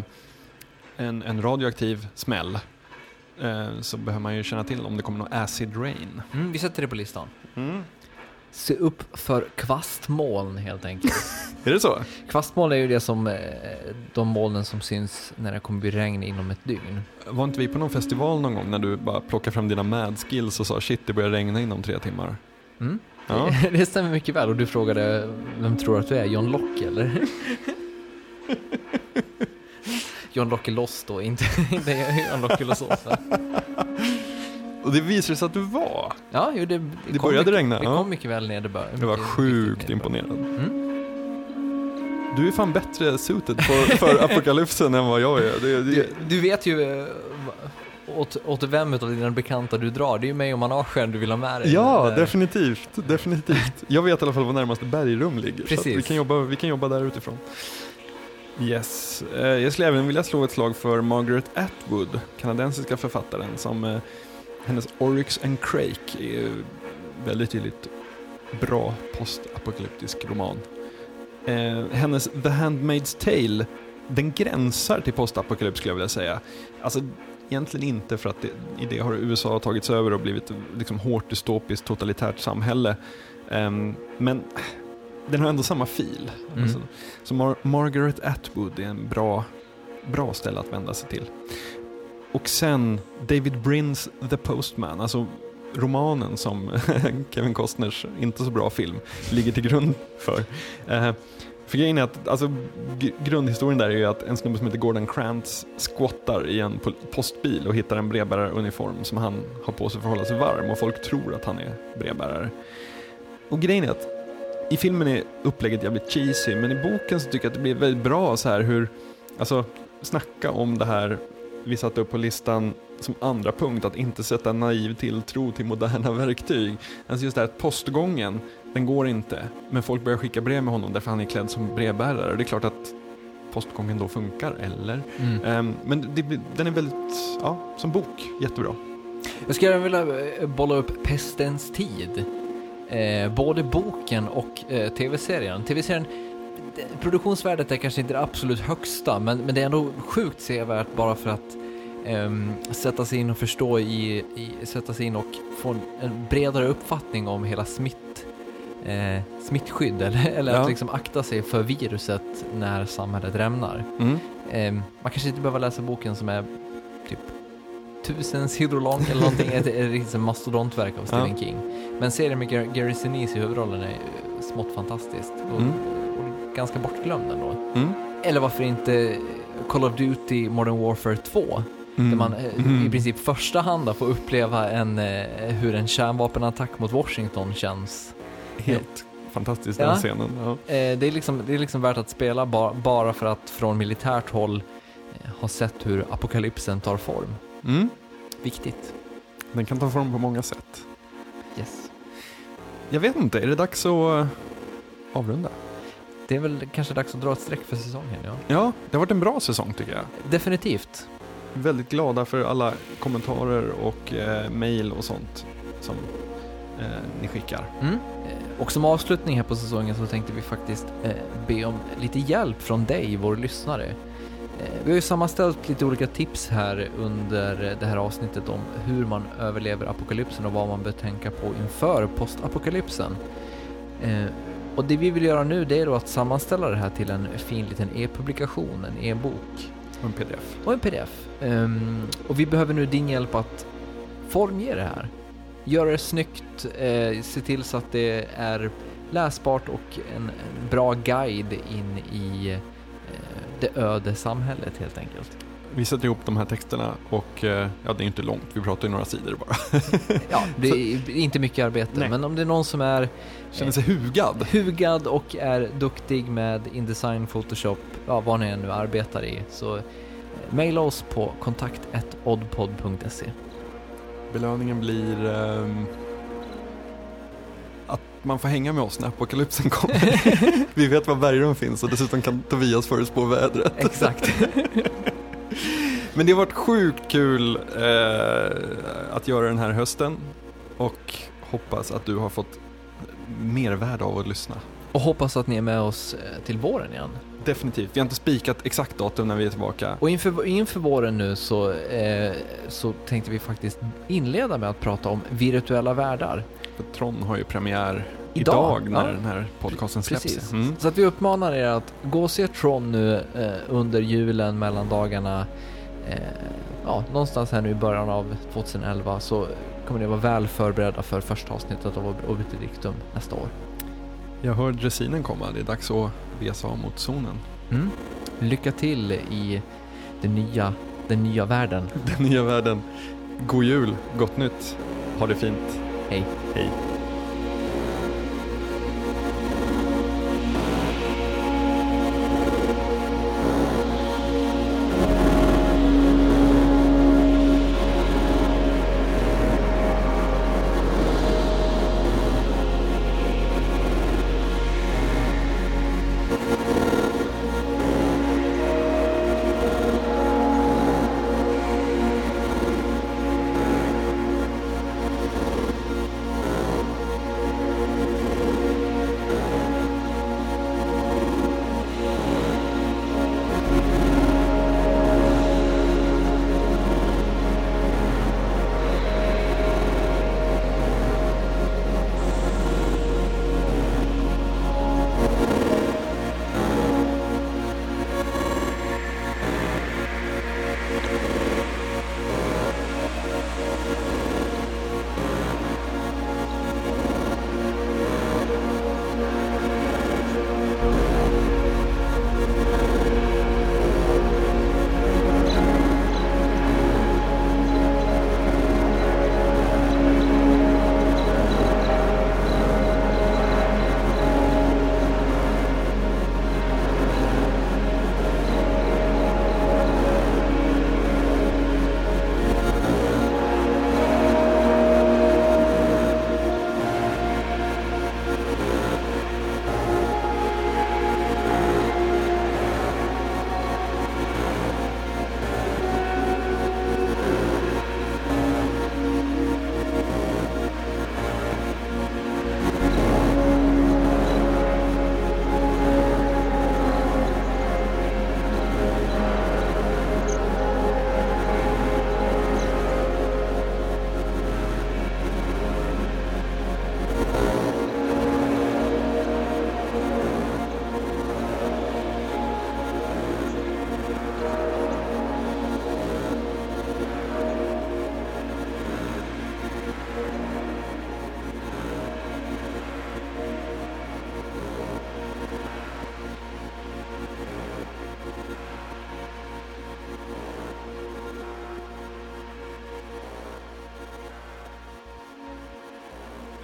en, en radioaktiv smäll eh, så behöver man ju känna till om det kommer någon acid rain. Mm, vi sätter det på listan. Se upp för kvastmoln helt enkelt. Är det så? kvastmoln är ju det som, eh, de molnen som syns när det kommer bli regn inom ett dygn. Var inte vi på någon festival någon gång när du bara plockade fram dina mad skills och sa shit det börjar regna inom tre timmar? Mm. Ja. det stämmer mycket väl och du frågade vem tror du att du är? John Locke eller? John Locke Lost då, inte, inte John Locke Lososa. Och det visade sig att du var. Ja, jo, det, Det kom började mycket, regna, Det ja. kom mycket väl nederbörd. Jag var Mycket- sjukt mycket imponerad. Mm. Du är fan bättre suited för, för apokalypsen än vad jag är. Det, det, Du, du vet ju eh, åt, åt vem av dina bekanta du drar. Det är ju mig och managen du vill ha med dig. ja, Där. definitivt, definitivt. Jag vet i alla fall var närmaste bergrum ligger. Precis. vi, kan jobba, vi kan jobba där utifrån. Yes. Eh, Jag skulle även vilja slå ett slag för Margaret Atwood, kanadensiska författaren, som eh, hennes Oryx and Crake är väldigt tydligt bra postapokalyptisk roman. Eh, hennes The Handmaid's Tale, den gränsar till postapokalyps skulle jag vilja säga. Alltså egentligen inte för att det, i det har USA tagits över och blivit liksom hårt dystopiskt totalitärt samhälle. Ehm, men den har ändå samma fil. Mm. Alltså, så Mar- Margaret Atwood är en bra, bra ställe att vända sig till. Och sen David Brinns The Postman, alltså romanen som Kevin Costners inte så bra film ligger till grund för. Eh, för grejen är att alltså, grundhistorien där är ju att en snubbe som heter Gordon Krantz squattar i en postbil och hittar en brevbäraruniform som han har på sig för att hålla sig varm och folk tror att han är brevbärare. Och grejen är att i filmen är upplägget jävligt cheesy men i boken så tycker jag att det blir väldigt bra så här hur, alltså snacka om det här vi satte upp på listan som andra punkt, att inte sätta naiv tilltro till moderna verktyg. Alltså just det här att postgången, den går inte, men folk börjar skicka brev med honom därför han är klädd som brevbärare. Och det är klart att postgången då funkar, eller? Mm. Ehm, men det, den är väldigt, ja, som bok, jättebra. Jag skulle vilja eh, bolla upp Pestens tid. Eh, både boken och eh, tv-serien. Tv-serien, produktionsvärdet är kanske inte det absolut högsta, men, men det är ändå sjukt sevärt bara för att ehm, sätta sig in och förstå i, i, sätta sig in och få en, bredare uppfattning om hela smitt, eh, smittskydd, eller, eller Ja. att liksom akta sig för viruset när samhället rämnar. Mm. Ehm, man kanske inte behöver läsa boken som är typ tusen sidor lång eller någonting, ett, ett riktigt mastodontverk av Stephen Ja. King. Men serien med Gar- Gary Sinise i huvudrollen är smått fantastiskt och, Mm. Ganska bortglömd ändå. Mm. Eller varför inte Call of Duty Modern Warfare 2, Mm. där man eh, Mm. i princip första hand får uppleva en, eh, hur en kärnvapenattack mot Washington känns. Helt fantastiskt Ja. den scenen. Ja. Eh, det, är liksom, det är liksom värt att spela ba, bara för att från militärt håll ha sett hur apokalypsen tar form. Mm. Viktigt. Den kan ta form på många sätt. Yes. Jag vet inte, är det dags att avrunda? Det är väl kanske dags att dra ett streck för säsongen, ja. Ja, det har varit en bra säsong tycker jag. Definitivt. Väldigt glada för alla kommentarer och eh, mail och sånt som eh, ni skickar. Mm. Eh, Och som avslutning här på säsongen så tänkte vi faktiskt eh, be om lite hjälp från dig, vår lyssnare. Eh, vi har ju sammanställt lite olika tips här under det här avsnittet om hur man överlever apokalypsen och vad man bör tänka på inför postapokalypsen. Och det vi vill göra nu det är då att sammanställa det här till en fin liten e-publikation, en e-bok. Och en pdf. och en pdf. Ehm, och vi behöver nu din hjälp att formge det här. Göra det snyggt, eh, se till så att det är läsbart och en, en bra guide in i eh, det öde samhället helt enkelt. Vi sätter ihop de här texterna och eh, ja, det är inte långt, vi pratar ju några sidor bara. Ja, det är inte mycket arbete, Nej. men om det är någon som är Känner sig hugad. hugad och är duktig med Indesign, Photoshop, ja, vad ni än nu arbetar i, så eh, mejla oss på kontakt.oddpod.se. Belöningen blir ehm, att man får hänga med oss när apokalypsen kommer. vi vet var bergrum finns och dessutom kan Tobias förutspå vädret. Exakt. Men det har varit sjukt kul eh, att göra den här hösten och hoppas att du har fått mervärde av att lyssna. och hoppas att ni är med oss eh, till våren igen. Definitivt. Vi har inte spikat exakt datum när vi är tillbaka. Och inför, inför våren nu så, eh, så tänkte vi faktiskt inleda med att prata om virtuella världar. För Tron har ju premiär Idag, idag, när ja. den här podcasten släpps. Mm. Så att vi uppmanar er att gå och se Tron nu eh, under julen mellan dagarna. Eh, ja, någonstans här nu i början av 2011 så kommer ni vara väl förberedda för första avsnittet av Ob- Obiter Dictum nästa år. Jag hör dressinen komma. Det är dags att resa av mot zonen. Mm. Lycka till i den nya, den nya världen. Den nya världen. God jul, gott nytt. Ha det fint. Hej. Hej.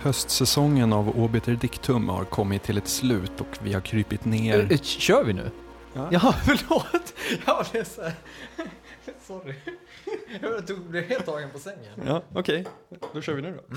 Höstsäsongen av Obiter Dictum har kommit till ett slut och vi har krypit ner. Eh, Kör vi nu? Ja. Ja, förlåt. Jag blev så här... Sorry. Jag tog- blev helt tagen på sängen. Ja, okej. Då kör vi nu då.